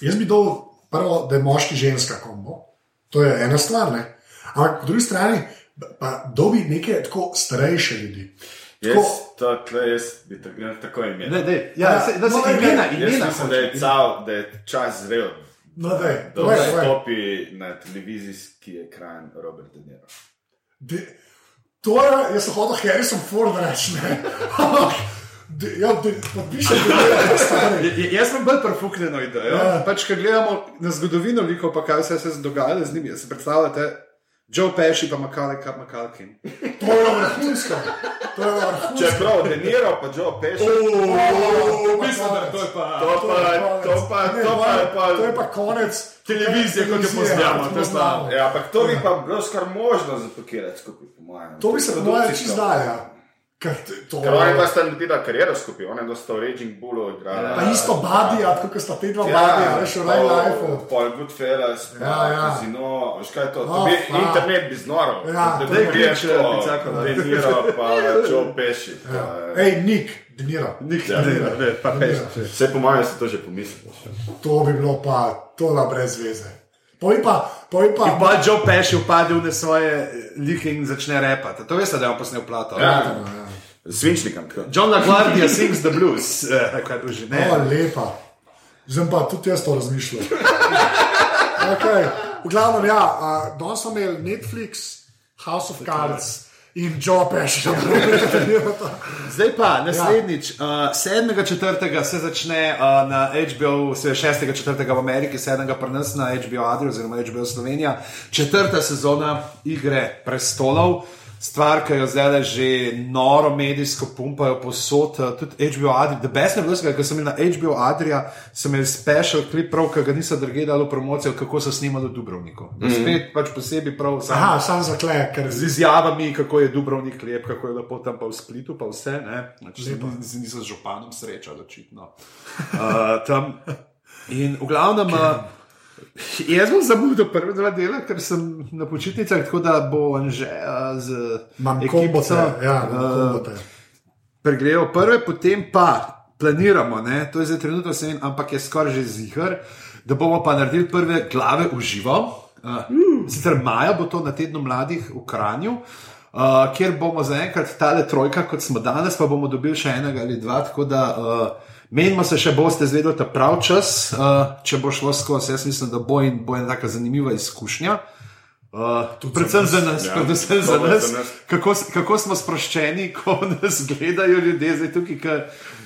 jaz bi dal prvo, da je moški ženska kombo. To je ena stvar, ne. Ampak po drugi strani pa dobi neke tako starejše ljudi. Jaz, Tako, to, tle, jaz bi tako, ja, tako imel. Ne, ne, ja, Ja, se, da se no, ne, imena, ne, Jaz imena. mislim, da je, cal, da je čas zrel, no, daj, da povej, povej. stopi na televizijski ekran Robert De Niro. De, to je, jaz sem hodil Harrison Ford reči, Ja, podpišem, da je to stari. J- j- Jaz sem bolj profuknjeno idejo. Ja. Ja. Pač, ko gledamo na zgodovino liko, pa kaj vse se je dogajalo z njimi. Si predstavljate, Joe Pesci pa Macaulay Culkin. To je vrhunsko. To je. Čeprav De Niro pa Joe Pesci. Mislim, da to je pa. To pa, to pa, Ne, to pa je pa. To je pa konec Televizije, kot jo poznamo, to je pa- poznamo. Ja, ampak to bi pa bilo skoraj možno zapakirati skupaj, po mojem. To bi se po mojem čist dal, ja. To Ker oni pa sta naredila kariero skupaj, oni da sta v Raging Bullu igrali. Pa isto badi, ja, tako kot sta te dva badi, ja, veš, v real life. Paul Goodfellas, pa Ja, ja. Casino, veš kaj je to? Oh, to bi, internet bi znoro. Ja, da to bi je klič, eh, to, picako, da. De Niro pa Joe Pesci. pa, Ej, Nik, Deniro. Nik, Ja, ne, ja. ne, pa Pesci. Vse po mojem si to že pomislil. To bi bilo pa, to da brez veze. Poj pa, poj pa. In pa Joe Pesci upade v ne svoje eh, like in začne repati. To veste, da je on posnel plato. Ja. Svinčnikam tako. John LaGuardia sings the blues. Eh, kaj bo že ne? O, lepa. Zdaj pa tudi jaz to razmišljam. okay. V glavnem, ja, uh, danes smo imeli Netflix, House of Cards in Joe Pesci. Zdaj pa naslednjič, uh, 7.4. se začne uh, na HBO, se 6.4. v Ameriki, 7. pa nas na HBO Adriu oziroma HBO Slovenija, četrta sezona Igre prestolov. Stvar, ki jo zdaj že noro medijsko pumpajo posod, uh, tudi HBO Adrija. The best je bilo, ker sem imel na HBO Adrija, sem imel special klip, prav, ki ga niso drugje dali promocijo, kako so snimali v Dubrovniku. Mm -hmm. Spet pač posebej prav sam Aha, sam zakle, ker z izjavami, kako je Dubrovnik lep, kako je lepo tam pa v Splitu, pa vse. Ne? Znači, se niso z županom srečali, očitno. Uh, tam. In v glavnem. Uh, Jaz bom zamudil prve dva dela, ker sem na počitnicah, tako da bo že uh, z ekipico. Ja, kombote. pregledal prve, potem pa planiramo, ne? to je zdaj trenutno se vem, ampak je skoraj že zihar, da bomo pa naredili prve glave v živo. Uh, sicer maja bo to na tednu mladih v Kranju. Uh, kjer bomo zaenkrat tale trojka, kot smo danes, pa bomo dobili še enega ali dva. Tako da uh, menimo se, še boste zvedeli ta prav čas, uh, če bo šlo skozi. Jaz mislim, da bo in bo ena taka zanimiva izkušnja. Uh, predvsem za nas, Ja, predvsem za nas, za nas. kako, kako smo sproščeni, ko nas gledajo ljudje, zdaj tukaj, ker,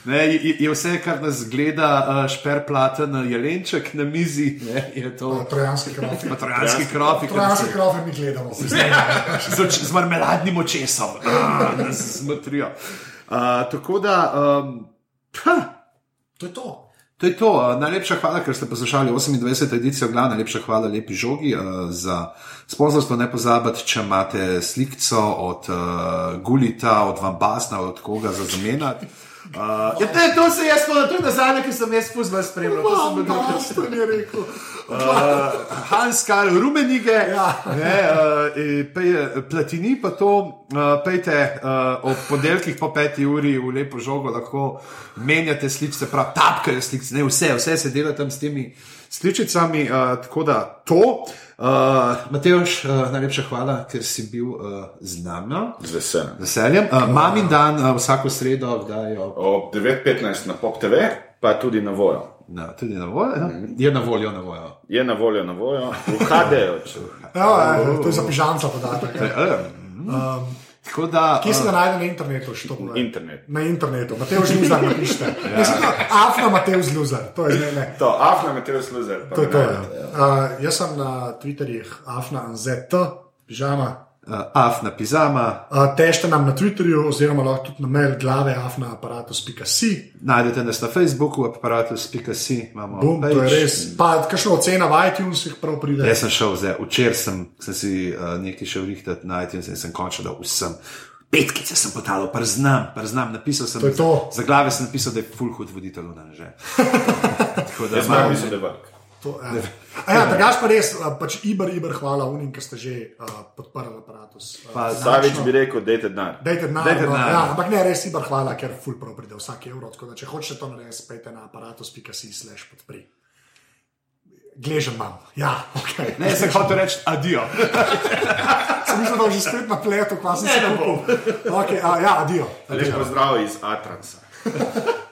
ne, je, je vse, kar nas gleda, uh, šperplaten jelenček na mizi, ne, je to Trojanski krofi. pa trojanski krofi, Trojanski krofi mi gledamo. z, oč- z marmeladnim očesom, ah, nas zmotrijo. Uh, tako da, um, ha, To je to. To je to. Uh, Najlepša hvala, ker ste poslušali 28. edicijo Glas. Najlepša hvala lepi žogi uh, za sponzorstvo. Ne pozabite, če imate slikco od uh, Gulita, od Vambasna, od koga za zamenjati. Uh, ja, te, to se jaz spomnim, to je na zadnje, ki sem jaz spustil spremljal. To sem bil doktor. Gaston je rekel. Uh, Hans Karl Rumenige, Ja. ne, uh, pej, Platini, pa to uh, pejte uh, ob ponedeljkih po peti uri v lepo žogo, lahko menjate sličice, prav tapkajo sličice, ne vse, vse se dela tam s temi sličicami. Uh, tako da to, uh, Mateoš, uh, najlepša hvala, ker si bil uh, z nami. Z veseljem. Z veseljem. Uh, Mamin dan, uh, vsako sredo, kdaj jo. Ob 9.15 na Pop TV, pa tudi na voljo. Na, tudi na voljo, ja? je na voljo, na voljo. Je na voljo, na voljo, v HD-ju. Ja, ja, to je za pižamca podatek. Um, tako da. Kje se uh, ga najde na internetu? to povej? Internet. Na internetu, Mateo Zluzar napišite. ja. Mislim, da Afna Mateo Zluzar, to je zdaj ne. To, Afna Mateo Sluzer. To je to. Ja. Uh, jaz sem na Twitterjih Afna ZT, pižama, Afna Pizama, Uh, težte nam na Twitterju, oziroma lahko tudi na mail glave afnaaparatus.si. najdete nas na Facebooku, aparatus.si, imamo Bum, to je res. Pa, kakšno ocena v iTunesih prav pride. Jaz sem šel zdaj, včeraj sem, sem si uh, nekaj šel rihtati na iTunes in sem končno dal vsem. Petkice sem potalil, preznam, preznam, napisal sem. To je to. Za glave sem napisal, da je full hud voditelj na že. Tako da Jaz imam- sem mislil, da je vark. To, ja. A ja, drugač pa res, pač Iber, Iber, hvala unim, ki ste že uh, podprli aparatus. Uh, Pa Savič bi rekel, dajte denar. Dajte denar, no, denar. ja, ampak ne, res Iber, hvala, ker full prav pride vsak evro. Tako da, če hočete to narediti, spejte na aparatus.si slash podpri. Gležen imam, ja, ok. Ne, sem hotel reči adijo. Sem mislil, da bom že spet na pletu, kva sem se napol. Okay, a, ja, adijo. Lep pozdrav iz Atransa.